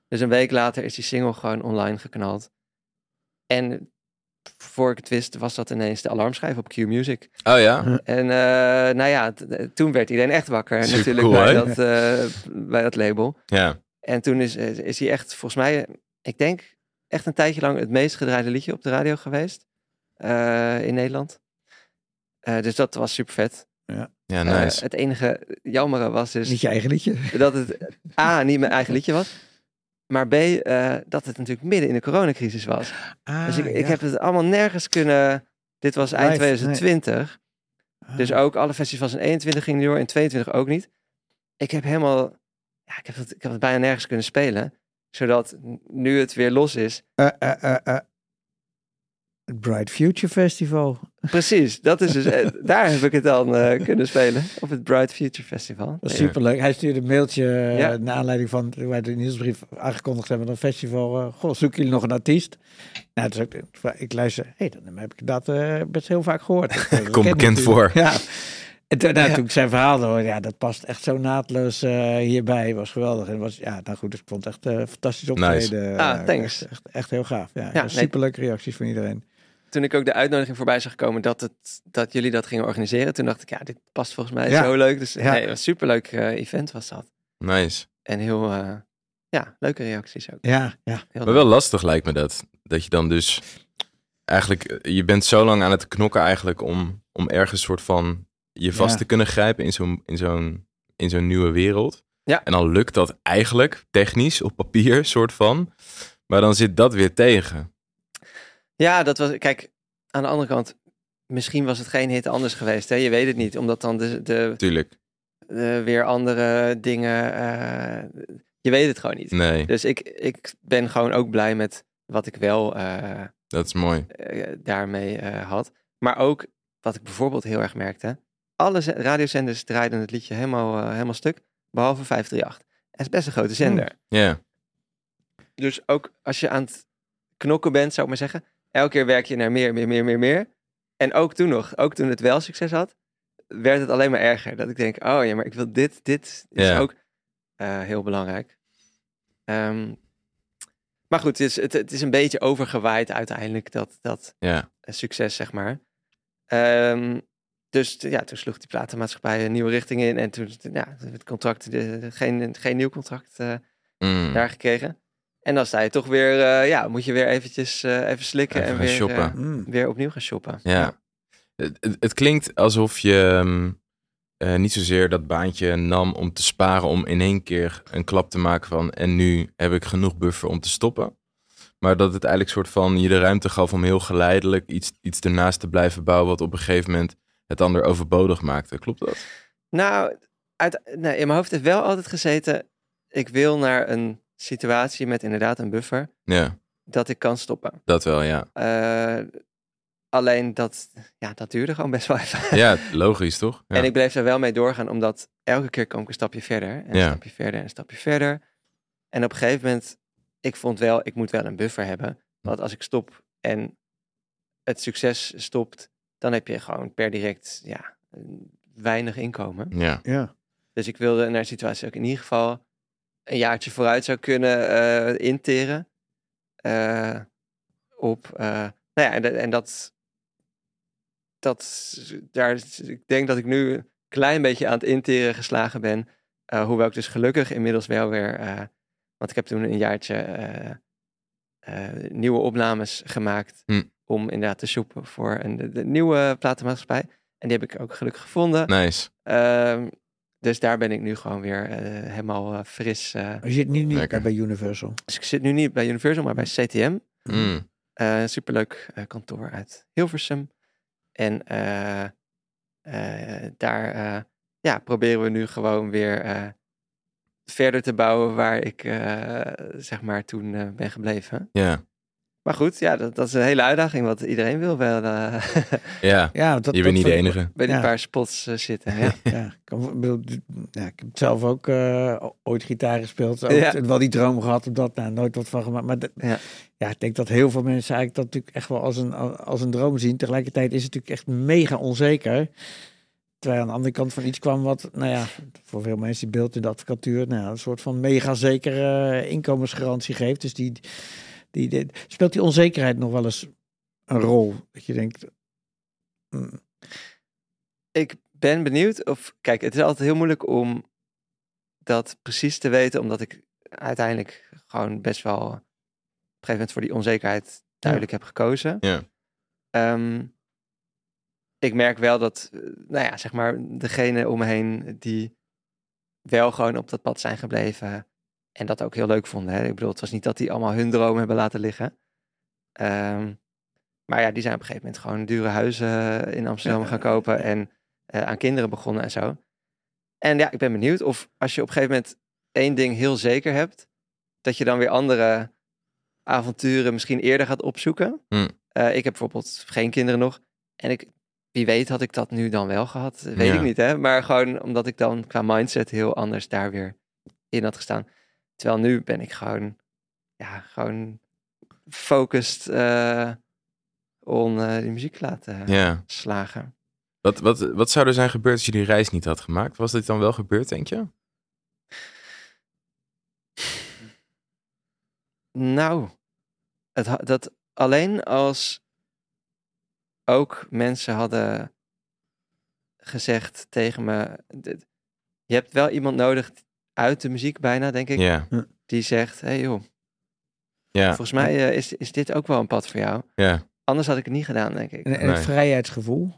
Dus een week later is die single gewoon online geknald. En voor ik het wist, was dat ineens de alarmschijf op Q Music. Oh ja? En eh, nou ja, t- toen werd iedereen echt wakker. Super natuurlijk cool, bij, dat, eh, bij dat label. Ja. En toen is, eh, is hij echt, volgens mij, eh, ik denk echt een tijdje lang het meest gedraaide liedje op de radio geweest. eh, in Nederland. Eh, dus dat was super vet. Ja, Eh, nice. het enige jammere was dus Niet je eigen liedje. dat het A, niet mijn eigen liedje was. Maar B, eh, dat het natuurlijk midden in de coronacrisis was. Ah, dus ik, ik ja. heb het allemaal nergens kunnen... Dit was eind Live, nee. 2020. Dus Ah. ook alle festivals in 21 gingen door, in 22 ook niet. Ik heb helemaal, ja, ik heb het, ik heb het bijna nergens kunnen spelen. Zodat nu het weer los is. Eh, eh, eh. Het Bright Future Festival. Precies, dat is dus, daar heb ik het dan eh, kunnen spelen. Op het Bright Future Festival. Dat is Ja. superleuk. Hij stuurde een mailtje Ja. naar aanleiding van wij de nieuwsbrief aangekondigd hebben van een festival. eh, goh, zoeken jullie nog een artiest? Nou, dus ik, ik luister. Hé, hey, dan heb ik dat eh, best heel vaak gehoord. Eh, ken bekend voor. Ja. En toen, nou, Ja. toen ik zijn verhaal hoorde, ja, dat past echt zo naadloos eh, hierbij. Was geweldig. En was, ja, nou goed, dus ik vond het echt eh, fantastisch optreden. Ah, Eh, thanks. Echt, echt, heel gaaf. Ja, Ja, nee. superleuke reacties van iedereen. Toen ik ook de uitnodiging voorbij zag komen dat, het, dat jullie dat gingen organiseren. Toen dacht ik, ja, dit past volgens mij Ja. zo leuk. Dus Ja. nee, een superleuk eh, event was dat. Nice. En heel, eh, ja, leuke reacties ook. Ja, ja. Heel Maar wel lastig lijkt me dat. Dat je dan dus eigenlijk, je bent zo lang aan het knokken eigenlijk om, om ergens soort van je vast Ja. te kunnen grijpen in zo'n, in zo'n, in zo'n nieuwe wereld. Ja. En dan lukt dat eigenlijk technisch op papier soort van. Maar dan zit dat weer tegen. Ja, dat was, kijk, aan de andere kant, misschien was het geen hit anders geweest. Hè? Je weet het niet, omdat dan de, de, Tuurlijk. de weer andere dingen, eh, je weet het gewoon niet. Nee, Dus ik, ik ben gewoon ook blij met wat ik wel eh, dat is mooi. eh, daarmee had. Maar ook, wat ik bijvoorbeeld heel erg merkte, alle ze- radiozenders draaiden het liedje helemaal, eh, helemaal stuk, behalve 538. Het is best een grote zender. Ja, Dus ook als je aan het knokken bent, zou ik maar zeggen, elke keer werk je naar meer, meer, meer, meer, meer. En ook toen nog, ook toen het wel succes had, werd het alleen maar erger. Dat ik denk, oh ja, maar ik wil dit, dit is ook eh, heel belangrijk. Ehm, maar goed, het is, het, het is een beetje overgewaaid uiteindelijk, dat, dat succes, zeg maar. Ehm, dus ja, toen sloeg die platenmaatschappij een nieuwe richting in. En toen, ja, het contract, de, geen, geen nieuw contract eh, Mm. daar gekregen. En dan sta je toch weer, eh, ja, moet je weer eventjes eh, even slikken Even en gaan weer, shoppen. eh, Mm. weer opnieuw gaan shoppen. Ja. Het, het, het klinkt alsof je eh, niet zozeer dat baantje nam om te sparen om in één keer een klap te maken van en nu heb ik genoeg buffer om te stoppen. Maar dat het eigenlijk soort van je de ruimte gaf om heel geleidelijk iets, iets ernaast te blijven bouwen wat op een gegeven moment het ander overbodig maakte. Klopt dat? Nou, uit, nee, in mijn hoofd heeft wel altijd gezeten, ik wil naar een situatie met inderdaad een buffer, Ja, dat ik kan stoppen. dat wel, ja. Eh, alleen dat, ja, dat duurde gewoon best wel even. Ja, logisch toch? Ja. En ik bleef daar wel mee doorgaan, omdat elke keer kwam ik een stapje verder. En een Ja. stapje verder en een stapje verder. En op een gegeven moment, ik vond wel, ik moet wel een buffer hebben. Want als ik stop en het succes stopt, dan heb je gewoon per direct ja, weinig inkomen. Ja. Ja. Dus ik wilde naar een situatie ik in ieder geval een jaartje vooruit zou kunnen eh, interen. Eh, op, eh, nou ja, en, de- en dat, dat, daar, ik denk dat ik nu een klein beetje aan het interen geslagen ben. Eh, hoewel ik dus gelukkig inmiddels wel weer, eh, want ik heb toen een jaartje eh, eh, nieuwe opnames gemaakt. Hm. Om inderdaad te shoppen voor een, de, de nieuwe platenmaatschappij. En die heb ik ook gelukkig gevonden. Nice. Ehm, dus daar ben ik nu gewoon weer eh, helemaal eh, fris. eh. Je zit nu niet bij Universal. Dus ik zit nu niet bij Universal, maar bij CTM. Mm. Eh, een superleuk kantoor uit Hilversum. En eh, eh, daar eh, ja, proberen we nu gewoon weer eh, verder te bouwen waar ik eh, zeg maar toen ben gebleven. Ja. Maar goed, ja, dat, dat is een hele uitdaging, want iedereen wil wel eh, Ja. Ja, dat, Je bent niet de enige. bij die Ja. paar spots eh, zitten. Ja. Ja, ja, ik heb zelf ook eh, ooit gitaar gespeeld. Ook Ja. wel die droom gehad op dat, nou, nooit wat van gemaakt. Maar dat- Ja. ja. ik denk dat heel veel mensen eigenlijk dat natuurlijk echt wel als een, als een droom zien. Tegelijkertijd is het natuurlijk echt mega onzeker. Terwijl aan de andere kant van iets kwam wat, nou ja, voor veel mensen die beeld in de advocatuur, nou, ja, een soort van mega zekere inkomensgarantie geeft. Dus die, die, die, speelt die onzekerheid nog wel eens een rol. Dat je denkt, mm, ik ben benieuwd of. Kijk, het is altijd heel moeilijk om dat precies te weten, omdat ik uiteindelijk gewoon best wel op een gegeven moment voor die onzekerheid duidelijk heb gekozen. Ja. Ehm, ik merk wel dat, eh, nou ja, zeg maar, degene om me heen die wel gewoon op dat pad zijn gebleven en dat ook heel leuk vonden. Hè? Ik bedoel, het was niet dat die allemaal hun droom hebben laten liggen. Ehm, maar ja, die zijn op een gegeven moment gewoon dure huizen in Amsterdam gaan kopen en eh, aan kinderen begonnen en zo. En ja, ik ben benieuwd of als je op een gegeven moment één ding heel zeker hebt, dat je dan weer andere avonturen misschien eerder gaat opzoeken. Hm. Eh, ik heb bijvoorbeeld geen kinderen nog. En ik, wie weet had ik dat nu dan wel gehad. Weet Ja. ik niet, hè. Maar gewoon omdat ik dan qua mindset heel anders daar weer in had gestaan. Terwijl nu ben ik gewoon, ja, gewoon focused eh om eh, die muziek te laten Ja. slagen. Wat, wat, wat zou er zijn gebeurd als je die reis niet had gemaakt? Was dit dan wel gebeurd, denk je? Nou, het, dat alleen als ook mensen hadden gezegd tegen me, dit- je hebt wel iemand nodig uit de muziek bijna, denk ik, Ja. die zegt, hé hey joh, Ja. volgens mij eh, is, is dit ook wel een pad voor jou. Ja. Anders had ik het niet gedaan, denk ik. en, en het Nee. vrijheidsgevoel.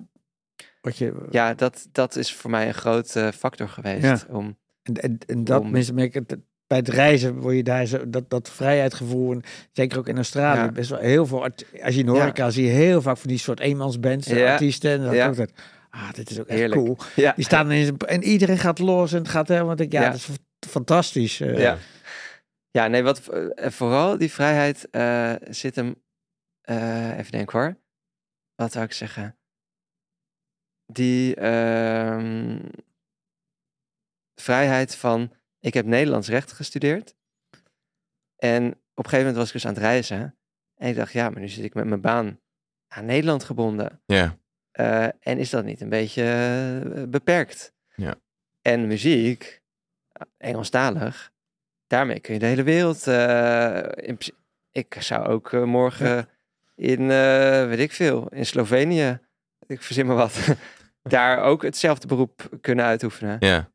Wat je, Ja, dat, dat is voor mij een grote factor geweest. Ja. Om, En, en, en dat, Om- mensen merken, dat bij het reizen word je daar zo, dat, dat vrijheidsgevoel, en zeker ook in Australië, Ja. best wel heel veel, als je in Ja. horeca zie je heel vaak van die soort eenmansbands, eh, Ja. artiesten, en dan Ja. ook dat, ah, dit is ook echt Heerlijk. cool. ja, Die staan in en iedereen gaat los en het gaat helemaal, denk ik, ja, Ja. dat is fantastisch. eh. Ja. Ja, nee, wat eh, vooral die vrijheid eh, zit hem. eh, even denken hoor. Wat zou ik zeggen? Die ehm, vrijheid van. Ik heb Nederlands recht gestudeerd. En op een gegeven moment was ik dus aan het reizen. En ik dacht, ja, maar nu zit ik met mijn baan aan Nederland gebonden. Ja. Eh, en is dat niet een beetje beperkt? Ja. En muziek, Engelstalig, daarmee kun je de hele wereld. eh, in, ik zou ook eh, morgen in, eh, weet ik veel, in Slovenië, ik verzin maar wat, daar ook hetzelfde beroep kunnen uitoefenen. Ja.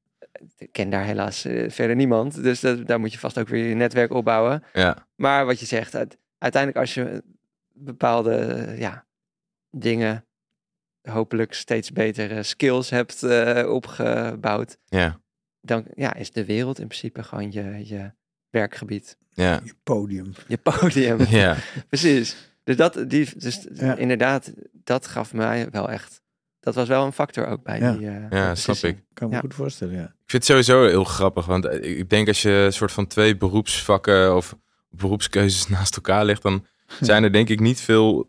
Ik ken daar helaas verder niemand, dus dat, daar moet je vast ook weer je netwerk opbouwen. Ja. Maar wat je zegt, uit- uiteindelijk als je bepaalde ja, dingen, hopelijk steeds betere skills hebt opgebouwd, Ja. Dan ja, is de wereld in principe gewoon je, je werkgebied, Ja. Je podium. je podium. Ja. Precies. Dus dat, die, dus Ja. inderdaad, dat gaf mij wel echt. Dat was wel een factor ook bij Ja. die. eh, Ja, snap ik. Kan me Ja. goed voorstellen, ja. Ik vind het sowieso heel grappig, want eh, ik denk als je een soort van twee beroepsvakken of beroepskeuzes naast elkaar legt, dan zijn er denk ik niet veel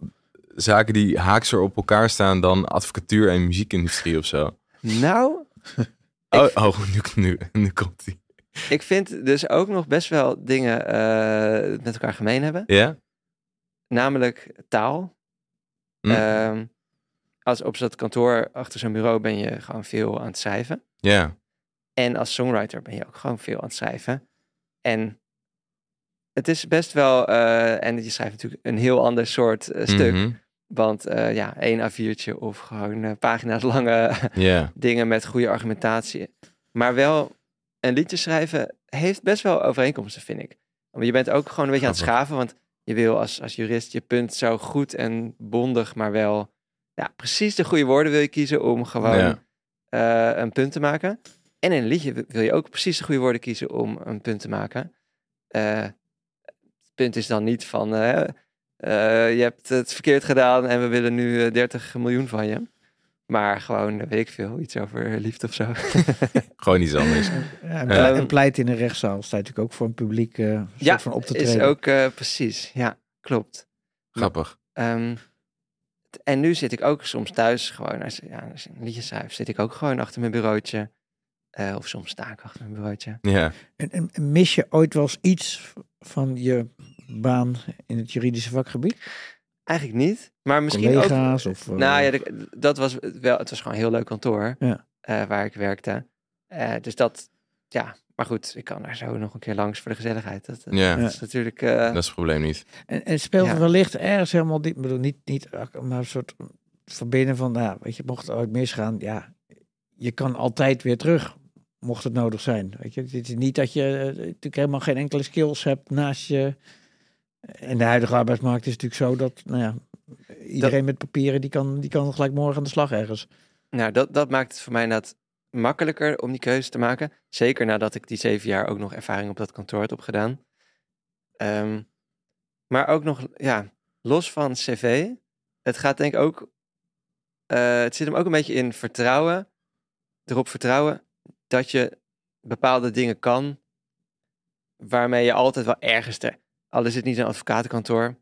zaken die haakser op elkaar staan dan advocatuur en muziekindustrie of zo. Nou, Oh, oh nu, nu, nu komt die. ik vind dus ook nog best wel dingen eh, met elkaar gemeen hebben. Ja? Namelijk taal. Hm. Ehm, als op dat kantoor achter zo'n bureau ben je gewoon veel aan het schrijven. Ja, En als songwriter ben je ook gewoon veel aan het schrijven. En het is best wel, eh, en je schrijft natuurlijk een heel ander soort eh, stuk. Mhm. Want eh, ja, één A4'tje of gewoon eh, pagina's lange dingen met goede argumentatie. Maar wel een liedje schrijven heeft best wel overeenkomsten, vind ik. Want je bent ook gewoon een beetje aan het schaven. Want je wil als, als jurist je punt zo goed en bondig, maar wel ja, precies de goede woorden wil je kiezen om gewoon eh, een punt te maken. En in een liedje wi- wil je ook precies de goede woorden kiezen om een punt te maken. Het punt is dan niet van je hebt het verkeerd gedaan en we willen nu eh, 30 miljoen van je. Maar gewoon, eh, weet ik veel, iets over liefde of zo. gewoon iets anders. Ja, en, Ja. en pleit in een rechtszaal staat natuurlijk ook voor een publiek eh soort ja, van op te is treden. ook eh, precies. Ja, klopt. Grappig. Ehm, en nu zit ik ook soms thuis gewoon, als, ja, als een liedje schrijf, zit ik ook gewoon achter mijn bureautje. Eh, of soms sta ik achter mijn bureautje. Ja. En, en- en mis je ooit wel eens iets van je baan in het juridische vakgebied? Eigenlijk niet, maar misschien ook... Of... eh, Nou ja, de- dat was wel. Het was gewoon een heel leuk kantoor Ja. eh, waar ik werkte. Eh, dus dat, ja. Maar goed, ik kan daar zo nog een keer langs voor de gezelligheid. Dat, dat Ja, is natuurlijk. eh, dat is het probleem niet. En, en speelt Ja. wellicht ergens helemaal niet, ik bedoel niet, niet, maar een soort verbinden van, nou, weet je, mocht het ooit misgaan, ja, je kan altijd weer terug, mocht het nodig zijn. Weet je, het is niet dat je natuurlijk helemaal geen enkele skills hebt naast je. En de huidige arbeidsmarkt is natuurlijk zo dat, nou ja, iedereen met papieren die kan, die kan gelijk morgen aan de slag ergens. nou, dat, dat maakt het voor mij inderdaad makkelijker om die keuze te maken. Zeker nadat ik die zeven jaar ook nog ervaring op dat kantoor had opgedaan. Ehm, maar ook nog, ja, los van cv. Het gaat denk ik ook. eh, het zit hem ook een beetje in vertrouwen. Erop vertrouwen dat je bepaalde dingen kan. Waarmee je altijd wel ergens te. Al is het niet een advocatenkantoor.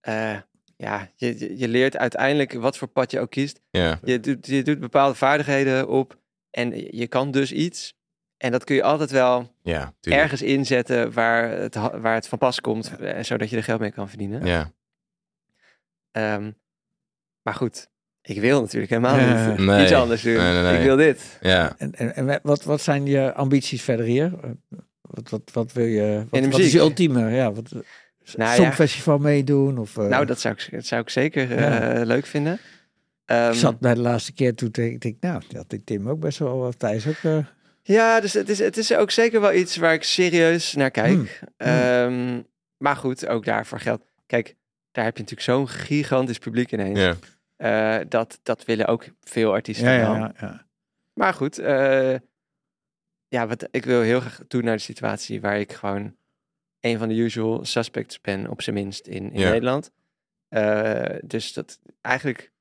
eh, ja, je, je- je leert uiteindelijk wat voor pad je ook kiest. Ja, Je doet, je doet bepaalde vaardigheden op en je kan dus iets. En dat kun je altijd wel ergens inzetten waar het, waar het van pas komt, eh, zodat je er geld mee kan verdienen. Ja. Ehm, maar goed, ik wil natuurlijk helemaal Ja. niet Nee. iets anders doen. Nee, nee, nee. Ik wil dit. Ja. En, en, en wat, wat zijn je ambities verder hier? Eh, Wat, wat, wat wil je, wat, de wat is je ultieme, ja, wat, Nou ja. songfestival meedoen? Of, eh, nou, dat zou ik, dat zou ik zeker eh, leuk vinden. Ehm, Ik zat bij de laatste keer toen ik, denk, nou, dat had Tim ook best wel, wat Thijs ook. eh, Ja, dus het is, het is ook zeker wel iets waar ik serieus naar kijk. Hmm. Ehm, maar goed, ook daarvoor geldt. Kijk, daar heb je natuurlijk zo'n gigantisch publiek ineens. Ja. Eh, dat, dat willen ook veel artiesten ja, ja, ja, ja. Maar goed, eh, ja, wat, ik wil heel graag toe naar de situatie waar ik gewoon een van de usual suspects ben, op zijn minst in, in Ja. Nederland. Eh, dus dat eigenlijk.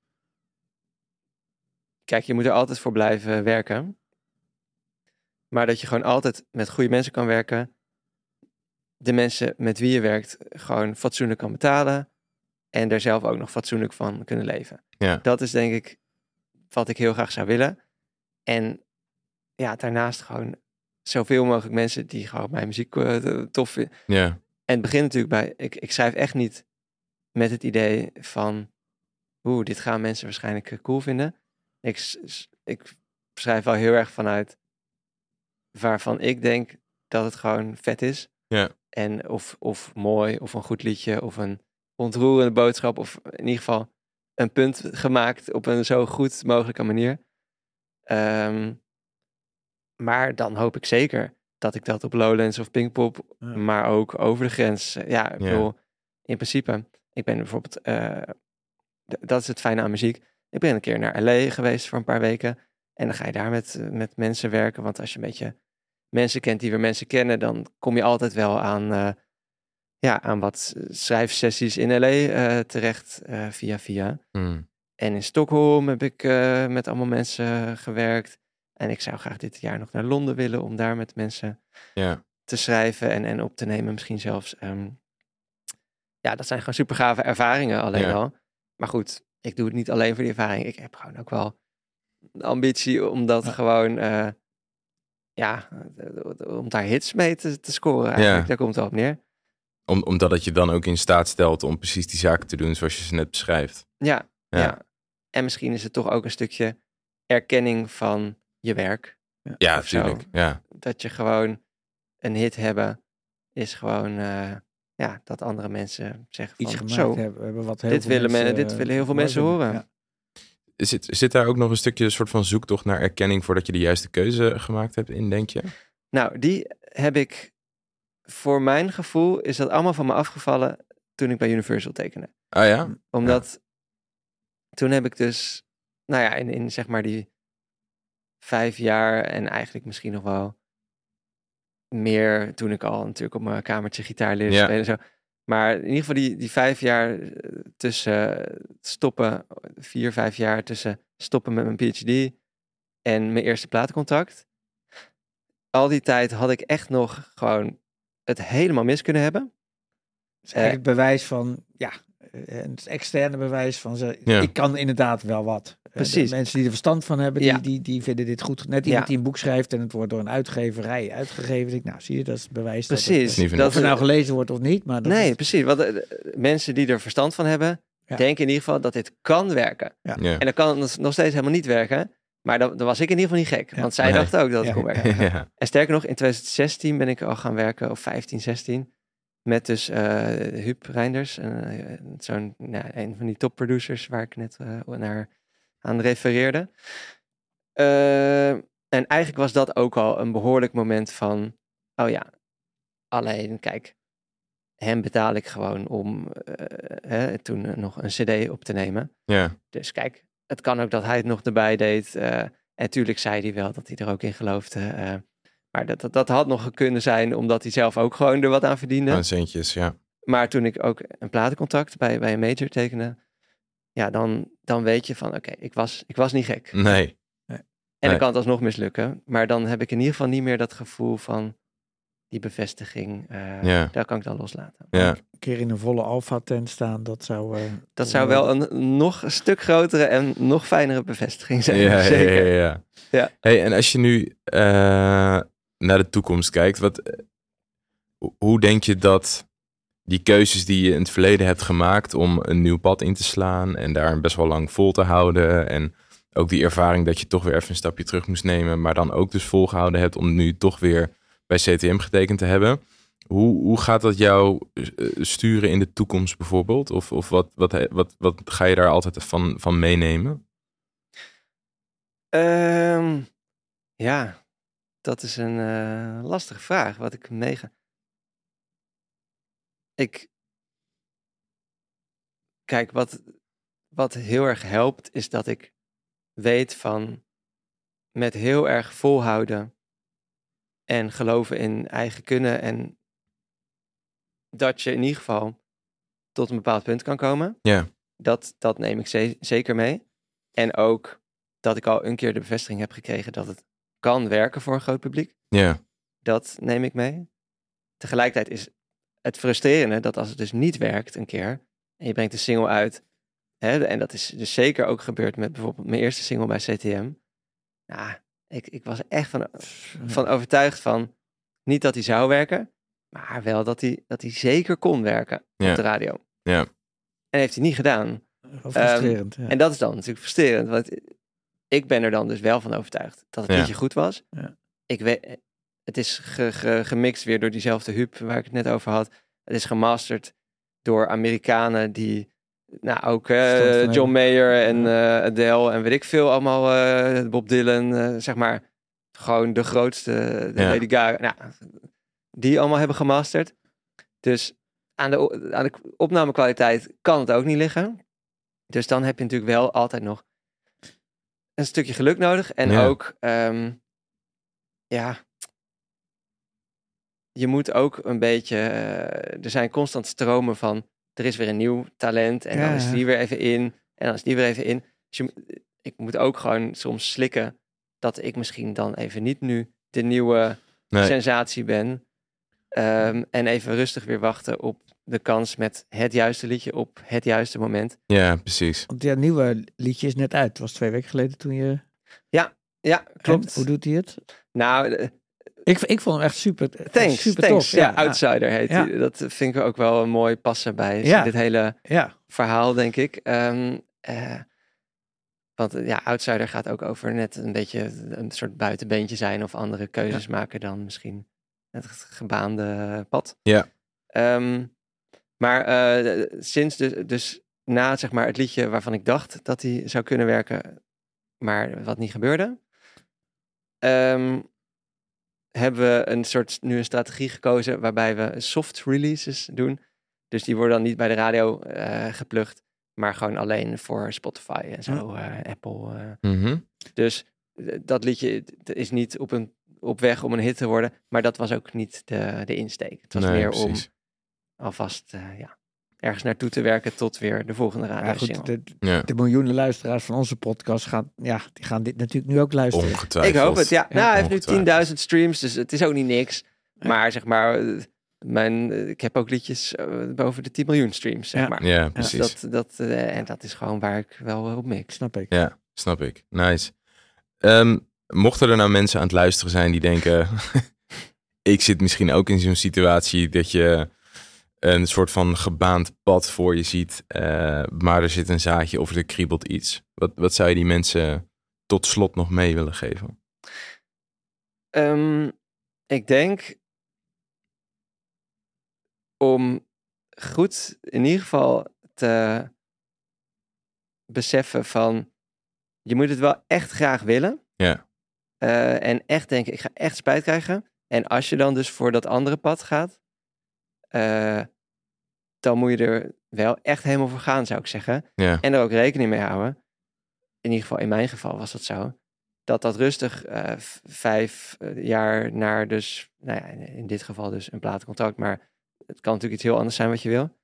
Kijk, je moet er altijd voor blijven werken. Maar dat je gewoon altijd met goede mensen kan werken. De mensen met wie je werkt gewoon fatsoenlijk kan betalen. En daar zelf ook nog fatsoenlijk van kunnen leven. Ja. Dat is denk ik wat ik heel graag zou willen. En ja, daarnaast gewoon zoveel mogelijk mensen die gewoon mijn muziek eh, tof vinden. Ja. En het begint natuurlijk bij, ik, ik schrijf echt niet met het idee van, oeh, dit gaan mensen waarschijnlijk eh, cool vinden. Ik, ik schrijf wel heel erg vanuit waarvan ik denk dat het gewoon vet is. Ja. En of, of mooi, of een goed liedje, of een ontroerende boodschap, of in ieder geval een punt gemaakt op een zo goed mogelijke manier. Ehm, maar dan hoop ik zeker dat ik dat op Lowlands of Pinkpop, Ja. maar ook over de grens. eh, Ja, ik bedoel, in principe, ik ben bijvoorbeeld, eh, dat is het fijne aan muziek. Ik ben een keer naar LA geweest voor een paar weken. En dan ga je daar met, eh, met mensen werken. Want als je een beetje mensen kent die weer mensen kennen, dan kom je altijd wel aan, eh, ja, aan wat schrijfsessies in LA eh, terecht eh, via via. Hm. En in Stockholm heb ik eh, met allemaal mensen gewerkt. En ik zou graag dit jaar nog naar Londen willen om daar met mensen Ja. te schrijven en, en op te nemen misschien zelfs. Ehm, ja, dat zijn gewoon super gave ervaringen alleen Ja. al. Maar goed, ik doe het niet alleen voor die ervaring. Ik heb gewoon ook wel de ambitie om dat Ja. gewoon, eh, ja, om daar hits mee te, te scoren eigenlijk. Ja. Daar komt het op neer. Om, omdat het je dan ook in staat stelt om precies die zaken te doen zoals je ze net beschrijft. Ja. ja. En misschien is het toch ook een stukje erkenning van je werk. Ja, natuurlijk. Ja. Dat je gewoon een hit hebben is gewoon eh, ja, dat andere mensen zeggen van Iets gemaakt zo. hebben, hebben wat heel dit veel willen, men- mensen, dit willen heel veel mensen horen. Ja. Zit, zit daar ook nog een stukje soort van zoektocht naar erkenning voordat je de juiste keuze gemaakt hebt in, denk je? Nou, die heb ik voor mijn gevoel is dat allemaal van me afgevallen toen ik bij Universal tekende. Ah ja? Omdat toen heb ik dus, nou ja, in, in zeg maar die vijf jaar en eigenlijk misschien nog wel meer toen ik al natuurlijk op mijn kamertje gitaar leerde Ja. spelen en zo. Maar in ieder geval die, die vijf jaar eh, tussen stoppen, vier, vijf jaar tussen stoppen met mijn PhD en mijn eerste platencontract. Al die tijd had ik echt nog gewoon het helemaal mis kunnen hebben. Het is eigenlijk het bewijs van, ja, eh, het externe bewijs van ze. Ja. Ik kan inderdaad wel wat. Eh, de Precies. mensen die er verstand van hebben, Ja. die, die, die vinden dit goed. Net Ja. iemand die een boek schrijft en het wordt door een uitgeverij uitgegeven. Ik, nou, zie je, dat is het bewijs. dat het, eh, Precies. dat of het nou gelezen wordt of niet, maar dat Nee, is- precies. Want eh, de- mensen die er verstand van hebben, Ja. denken in ieder geval dat dit kan werken. Ja. En dat kan nog nog steeds helemaal niet werken. Maar dan, dan was ik in ieder geval niet gek. Ja. Want zij Nee. dachten ook dat het Ja. kon werken. ja. En sterker nog, in 2016 ben ik al gaan werken, of 15, 16. Met dus eh Huub Reinders. eh, Zo'n, nou, een van die topproducers waar ik net eh, naar aan refereerde. En eigenlijk was dat ook al een behoorlijk moment van... Oh ja, alleen kijk, hem betaal ik gewoon om hè, toen nog een cd op te nemen. ja. Dus kijk, het kan ook dat hij het nog erbij deed. en natuurlijk zei hij wel dat hij er ook in geloofde. Maar dat, dat, dat had nog kunnen zijn omdat hij zelf ook gewoon er wat aan verdiende. Aan centjes, ja. Maar toen ik ook een platencontract bij, bij een major tekende, ja, dan, dan weet je van oké, ik, was, ik was niet gek. Nee. En nee. dan kan het alsnog mislukken. Maar dan heb ik in ieder geval niet meer dat gevoel van die bevestiging. eh, Ja. Daar kan ik dan loslaten. Ja. een keer in een volle alfa tent staan, dat zou... eh, Dat zou wel een nog een stuk grotere en nog fijnere bevestiging zijn. Ja, ja, Zeker. ja, ja. Ja. Hey, en als je nu eh, naar de toekomst kijkt, wat, eh, hoe- denk je dat die keuzes die je in het verleden hebt gemaakt om een nieuw pad in te slaan en daar best wel lang vol te houden en ook die ervaring dat je toch weer even een stapje terug moest nemen, maar dan ook dus volgehouden hebt om nu toch weer bij CTM getekend te hebben. Hoe, hoe gaat dat jou eh, sturen in de toekomst bijvoorbeeld? Of, of wat, wat, wat, wat ga je daar altijd van, van meenemen? Ehm, ja, dat is een eh, lastige vraag. Wat ik meega. Ik. Kijk, wat, wat heel erg helpt, is dat ik weet van. met heel erg volhouden. en geloven in eigen kunnen. en. dat je in ieder geval. tot een bepaald punt kan komen. Ja. Dat, dat neem ik ze- zeker mee. En ook dat ik al een keer de bevestiging heb gekregen dat het kan werken voor een groot publiek. Ja, Dat neem ik mee. Tegelijkertijd is het frustrerende dat als het dus niet werkt een keer en je brengt een single uit, hè, en dat is dus zeker ook gebeurd met bijvoorbeeld mijn eerste single bij CTM. Ja, ik, ik was echt van, van overtuigd van, niet dat hij zou werken, maar wel dat hij, dat hij zeker kon werken Ja. op de radio. Ja. En heeft hij niet gedaan. Frustrerend. ja. En dat is dan natuurlijk frustrerend, want ik ben er dan dus wel van overtuigd dat het Ja. liedje goed was. Ja. Ik weet, het is ge- ge- gemixt weer door diezelfde Huub waar ik het net over had. Het is gemasterd door Amerikanen die, nou ook eh, John. Mayer en eh, Adele en weet ik veel allemaal, eh, Bob Dylan, eh, zeg maar, gewoon de grootste, de Ja. Lady Gaga, nou, die allemaal hebben gemasterd. Dus aan de, aan de opnamekwaliteit kan het ook niet liggen. Dus dan heb je natuurlijk wel altijd nog een stukje geluk nodig. En Ja. ook, ehm, ja, je moet ook een beetje, eh, er zijn constant stromen van, er is weer een nieuw talent en dan is die weer even in en dan is die weer even in. Dus je, ik moet ook gewoon soms slikken dat ik misschien dan even niet nu de nieuwe nee. sensatie ben. Ehm, en even rustig weer wachten op de kans met het juiste liedje op het juiste moment. ja, precies. Want ja, nieuwe liedje is net uit. Het was twee weken geleden toen je... Ja, klopt. En hoe doet hij het? Nou, eh, Ik, ik vond hem echt super, thanks, super thanks. tof. Ja, Outsider heet Ja. hij. Dat vind ik ook wel een mooi passen bij Ja. dit hele Ja, verhaal, denk ik. Ehm, eh, Want ja, outsider gaat ook over net een beetje een soort buitenbeentje zijn of andere keuzes maken dan misschien het gebaande pad. Ja. Ehm, maar eh, sinds de, dus na zeg maar het liedje waarvan ik dacht dat hij zou kunnen werken, maar wat niet gebeurde, ehm, hebben we een soort nu een strategie gekozen waarbij we soft releases doen. Dus die worden dan niet bij de radio eh geplukt, maar gewoon alleen voor Spotify en zo, eh, Apple. eh. Mhm. Dus dat liedje is niet op, een, op weg om een hit te worden, maar dat was ook niet de, de insteek. Het was Nee, meer precies. om alvast eh, ja, ergens naartoe te werken tot weer de volgende Ja, radio goed, de, Ja. de miljoenen luisteraars van onze podcast gaan, ja, die gaan dit natuurlijk nu ook luisteren. Ongetwijfeld. Ik hoop het, ja. Ja, nou, hij heeft nu ongetwijfeld. 10.000 streams, dus het is ook niet niks. Maar zeg maar, eh, mijn, eh, ik heb ook liedjes boven de 10 miljoen streams, zeg Ja. maar. Ja, Dus precies. dat, dat, en dat is gewoon waar ik wel op mix. Snap ik. Ja, snap ik. Nice. Ehm, mochten er nou mensen aan het luisteren zijn die denken... ik zit misschien ook in zo'n situatie dat je een soort van gebaand pad voor je ziet... eh, maar er zit een zaadje of er kriebelt iets. Wat, wat zou je die mensen tot slot nog mee willen geven? Ehm, ik denk om goed in ieder geval te beseffen van je moet het wel echt graag willen. Ja. Eh, en echt denken, ik ga echt spijt krijgen. En als je dan dus voor dat andere pad gaat, eh, dan moet je er wel echt helemaal voor gaan, zou ik zeggen. Ja, En er ook rekening mee houden. In ieder geval, in mijn geval was dat zo. Dat dat rustig eh, vijf eh, jaar naar dus, nou ja, in, in dit geval dus een platencontract. Maar het kan natuurlijk iets heel anders zijn wat je wil.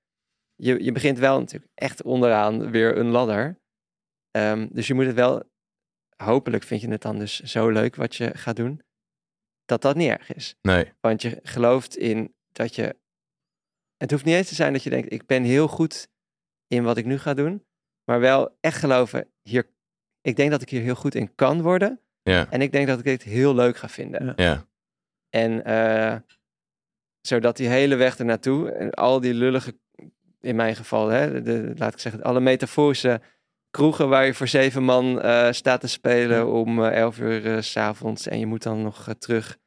Je, je begint wel natuurlijk echt onderaan weer een ladder. Ehm, dus je moet het wel, hopelijk vind je het dan dus zo leuk wat je gaat doen. Dat dat niet erg is. nee. Want je gelooft in dat je. Het hoeft niet eens te zijn dat je denkt: ik ben heel goed in wat ik nu ga doen. Maar wel echt geloven: hier, ik denk dat ik hier heel goed in kan worden. Ja, En ik denk dat ik dit heel leuk ga vinden. Ja. En eh, zodat die hele weg ernaartoe, en al die lullige, in mijn geval, hè, de, laat ik zeggen, alle metaforische kroegen waar je voor zeven man eh, staat te spelen Ja. om eh, elf uur s s'avonds. En je moet dan nog terug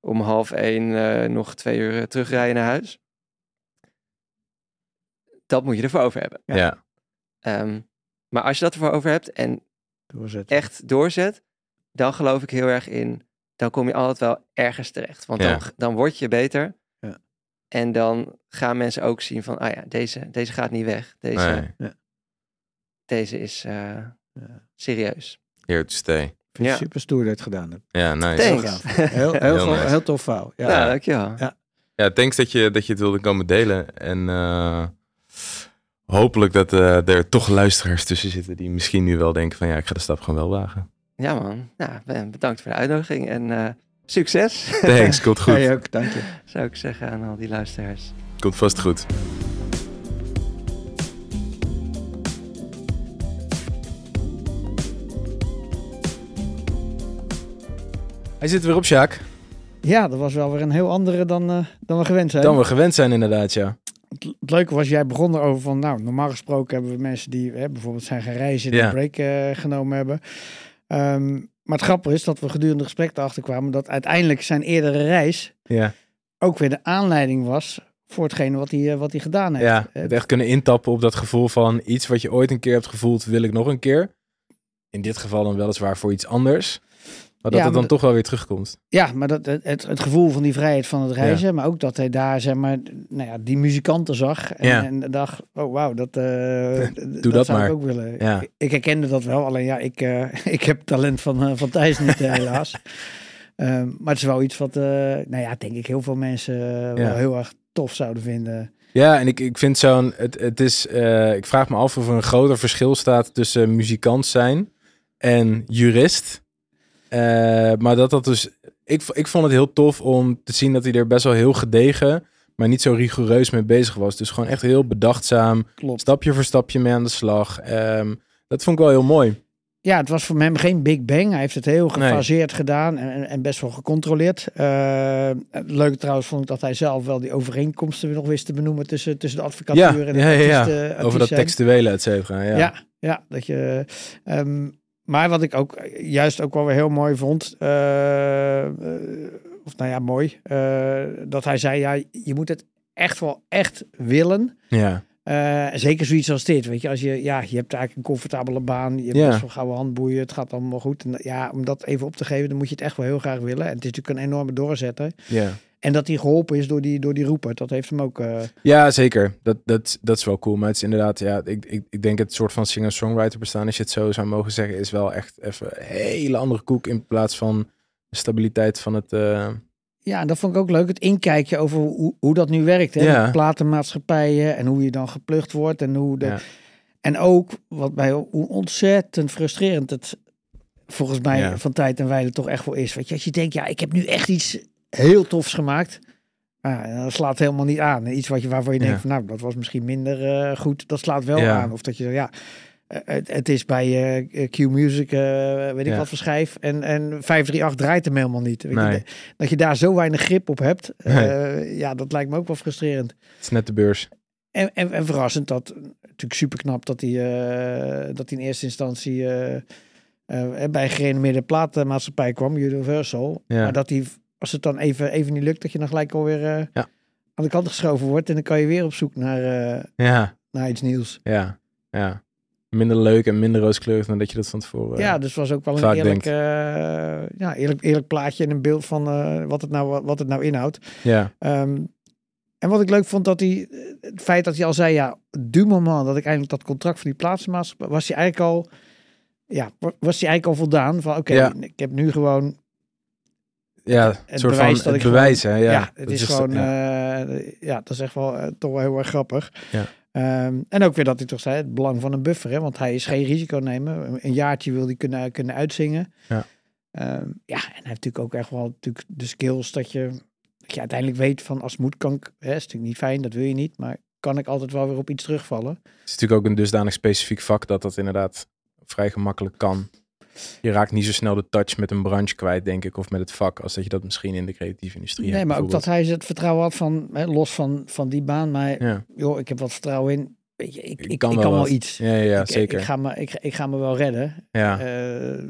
om half één, eh, nog twee uur terugrijden naar huis. Dat moet je ervoor over hebben. Ja. ja. Ehm, maar als je dat ervoor over hebt en Doorzetten. echt doorzet, dan geloof ik heel erg in, dan kom je altijd wel ergens terecht. Want Ja. dan, dan word je beter. Ja. En dan gaan mensen ook zien van, ah ja, deze, deze gaat niet weg. Deze, Nee. deze is eh, Ja. serieus. Here to stay. Vind Ja. Super stoer dat je het gedaan hebt. Ja, nice. Heel. Heel, heel, Heel heel, nice. heel tof verhaal. Ja. Ja, dankjewel. Ja. Ja, thanks dat je, dat je het wilde komen delen. En eh, hopelijk dat eh, er toch luisteraars tussen zitten die misschien nu wel denken van ja, ik ga de stap gewoon wel wagen. Ja man, nou, bedankt voor de uitnodiging en eh, succes, Thanks, komt goed. Jij ook, dank je. zou ik zeggen aan al die luisteraars. Komt vast goed. Hij zit er weer op, Sjaak. Ja, dat was wel weer een heel andere dan, eh, dan we gewend zijn. Dan we gewend zijn inderdaad, ja. Het, leuke was, jij begon erover van, nou, normaal gesproken hebben we mensen die hè, bijvoorbeeld zijn gaan reizen, die Ja. een break eh, genomen hebben. Ehm, maar het grappige is dat we gedurende het gesprek erachter kwamen dat uiteindelijk zijn eerdere reis Ja, ook weer de aanleiding was voor hetgene wat hij, eh, wat hij gedaan heeft. ja Eh, het echt kunnen intappen op dat gevoel van iets wat je ooit een keer hebt gevoeld, wil ik nog een keer. In dit geval dan weliswaar voor iets anders. Maar dat Ja, het dan toch wel weer terugkomt. Ja, maar dat, het, het, gevoel van die vrijheid van het reizen, maar ook dat hij daar, zeg maar, nou ja, die muzikanten zag en, Ja. en dacht, oh wauw, dat, eh, Doe dat zou maar. ik ook willen. Ja. Ik, ik herkende dat wel, alleen ja, ik, eh, ik heb talent van, eh, van Thijs niet, helaas. Ehm, maar het is wel iets wat, nou ja, denk ik heel veel mensen wel heel erg tof zouden vinden. Ja, en ik, ik vind zo'n. Het, het is. ik vraag me af of er een groter verschil staat tussen muzikant zijn en jurist. Eh, maar dat dat dus. Ik, ik vond het heel tof om te zien dat hij er best wel heel gedegen, maar niet zo rigoureus mee bezig was. Dus gewoon echt heel bedachtzaam, Klopt. stapje voor stapje mee aan de slag. Ehm, dat vond ik wel heel mooi. ja, het was voor hem geen Big Bang. Hij heeft het heel gefaseerd gedaan en, en, best wel gecontroleerd. Uh, het leuke trouwens vond ik dat hij zelf wel die overeenkomsten nog wist te benoemen tussen, tussen de advocatuur ja, en de ja, ja, artiesten- Over dat textuele, et cetera. Ja. Ja, ja, dat je. ehm, maar wat ik ook juist ook wel weer heel mooi vond, eh, eh, of nou ja, mooi, eh, dat hij zei: ja, je moet het echt wel echt willen. ja. Eh, zeker zoiets als dit, weet je, als je, ja, je hebt eigenlijk een comfortabele baan, je hebt Ja. best wel gouden handboeien, het gaat allemaal goed. En ja, om dat even op te geven, dan moet je het echt wel heel graag willen. En het is natuurlijk een enorme doorzetter. ja. En dat hij geholpen is door die, door die roeper, dat heeft hem ook. eh, Ja, zeker. Dat, dat, dat is wel cool. Maar het is inderdaad, ja, ik, ik, ik denk het soort van singer-songwriter bestaan, als je het zo zou mogen zeggen, is wel echt even een hele andere koek in plaats van de stabiliteit van het. eh, Ja, en dat vond ik ook leuk. Het inkijkje over hoe, hoe dat nu werkt. Hè? Ja. Platenmaatschappijen en hoe je dan geplucht wordt. En, hoe de... Ja. en ook wat bij hoe ontzettend frustrerend het volgens mij Ja. van tijd en wijle toch echt wel is. Weet je, als je denkt, ja, ik heb nu echt iets heel tofs gemaakt. Dat slaat helemaal niet aan. Iets wat je, waarvan je denkt, Ja. van, nou, dat was misschien minder eh, goed. Dat slaat wel Ja. aan. Of dat je, ja, eh, het, het is bij eh, Q Music, eh, weet ik wat voor schijf. En, en 538 draait hem helemaal niet. Weet je, Nee. dat je daar zo weinig grip op hebt. Nee. ja, dat lijkt me ook wel frustrerend. het is net de beurs. En, en, en verrassend dat, natuurlijk super knap dat hij, dat hij in eerste instantie bij een gerenommeerde platenmaatschappij kwam, Universal. Ja. Maar dat hij, als het dan even, even niet lukt, dat je dan gelijk alweer eh Ja. aan de kant geschoven wordt. En dan kan je weer op zoek naar, eh, Ja, naar iets nieuws. ja, ja. Minder leuk en minder rooskleurig dan dat je dat van tevoren. ja, dus was ook wel een eerlijk, eh, ja, eerlijk, eerlijk plaatje en een beeld van eh, wat, het nou, wat het nou inhoudt. ja, Ehm, en wat ik leuk vond, dat hij, eh, het feit dat hij al zei, ja, du moment dat ik eindelijk dat contract van die plaatsmaatschappij, was hij eigenlijk al, ja, wa- was hij eigenlijk al voldaan van, oké, Ja. ik heb nu gewoon, ja. het Het soort bewijs van dat het ik bewijs, hè? Ja, ja, het Dat is, gewoon, ja. ja. ja, dat is echt wel eh, toch wel heel erg grappig. Ja. Ehm, en ook weer dat hij toch zei, het belang van een buffer, hè, want hij is geen risico nemen. Een- Een jaartje wil hij kunnen, kunnen uitzingen. Ja. Ehm, ja, en hij heeft natuurlijk ook echt wel natuurlijk de skills dat je, dat je uiteindelijk weet van als moet kan ik, hè, is natuurlijk niet fijn, dat wil je niet, maar kan ik altijd wel weer op iets terugvallen. Het is natuurlijk ook een dusdanig specifiek vak dat dat inderdaad vrij gemakkelijk kan. Je raakt niet zo snel de touch met een branche kwijt, denk ik, of met het vak, als dat je dat misschien in de creatieve industrie nee, hebt. maar ook dat hij het vertrouwen had van, hè, los van, van die baan, maar Ja, joh, ik heb wat vertrouwen in. Weet je, ik, ik, ik kan wel iets. ja, ja, ik, zeker. Ik ga, me, ik, ik ga me wel redden. ja. Eh,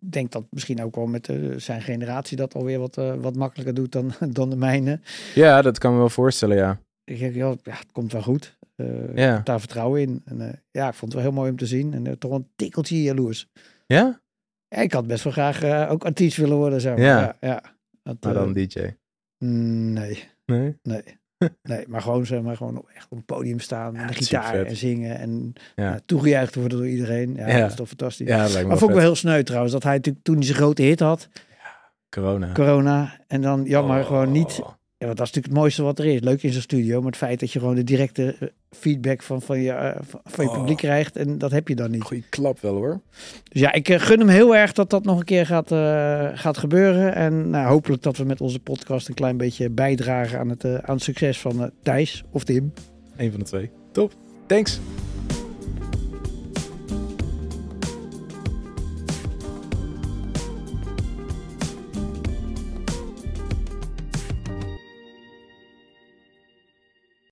Ik denk dat misschien ook wel met zijn generatie dat alweer wat, eh, wat makkelijker doet dan, dan de mijne. ja, dat kan me wel voorstellen, ja. Ik denk, ja, ja, het komt wel goed. Eh, Ja. Ik heb daar vertrouwen in. En, ja, ik vond het wel heel mooi om te zien. En toch een tikkeltje jaloers. Ja? Ik had best wel graag eh, ook artiest willen worden. Zeg maar. Ja. ja. Dat, Maar eh, dan DJ. nee, Nee? nee. nee, maar gewoon, zeg maar, gewoon echt op een podium staan met een gitaar en zingen. En ja. toegejuicht worden door iedereen. Ja, dat is toch fantastisch. Ja, dat lijkt me maar vond ik wel heel sneu trouwens. Dat hij natuurlijk toen hij zijn grote hit had, Corona. corona. En dan jammer Oh. gewoon niet. Ja, want dat is natuurlijk het mooiste wat er is. Leuk in zo'n studio. Maar het feit dat je gewoon de directe eh, feedback van, van, je, eh, van, je Oh. publiek krijgt. En dat heb je dan niet. Goeie klap wel hoor. Dus ja, ik eh, gun hem heel erg dat dat nog een keer gaat, gaat gebeuren. En nou, hopelijk dat we met onze podcast een klein beetje bijdragen aan het, aan het succes van Thijs of Tim. Eén van de twee. Top. Thanks.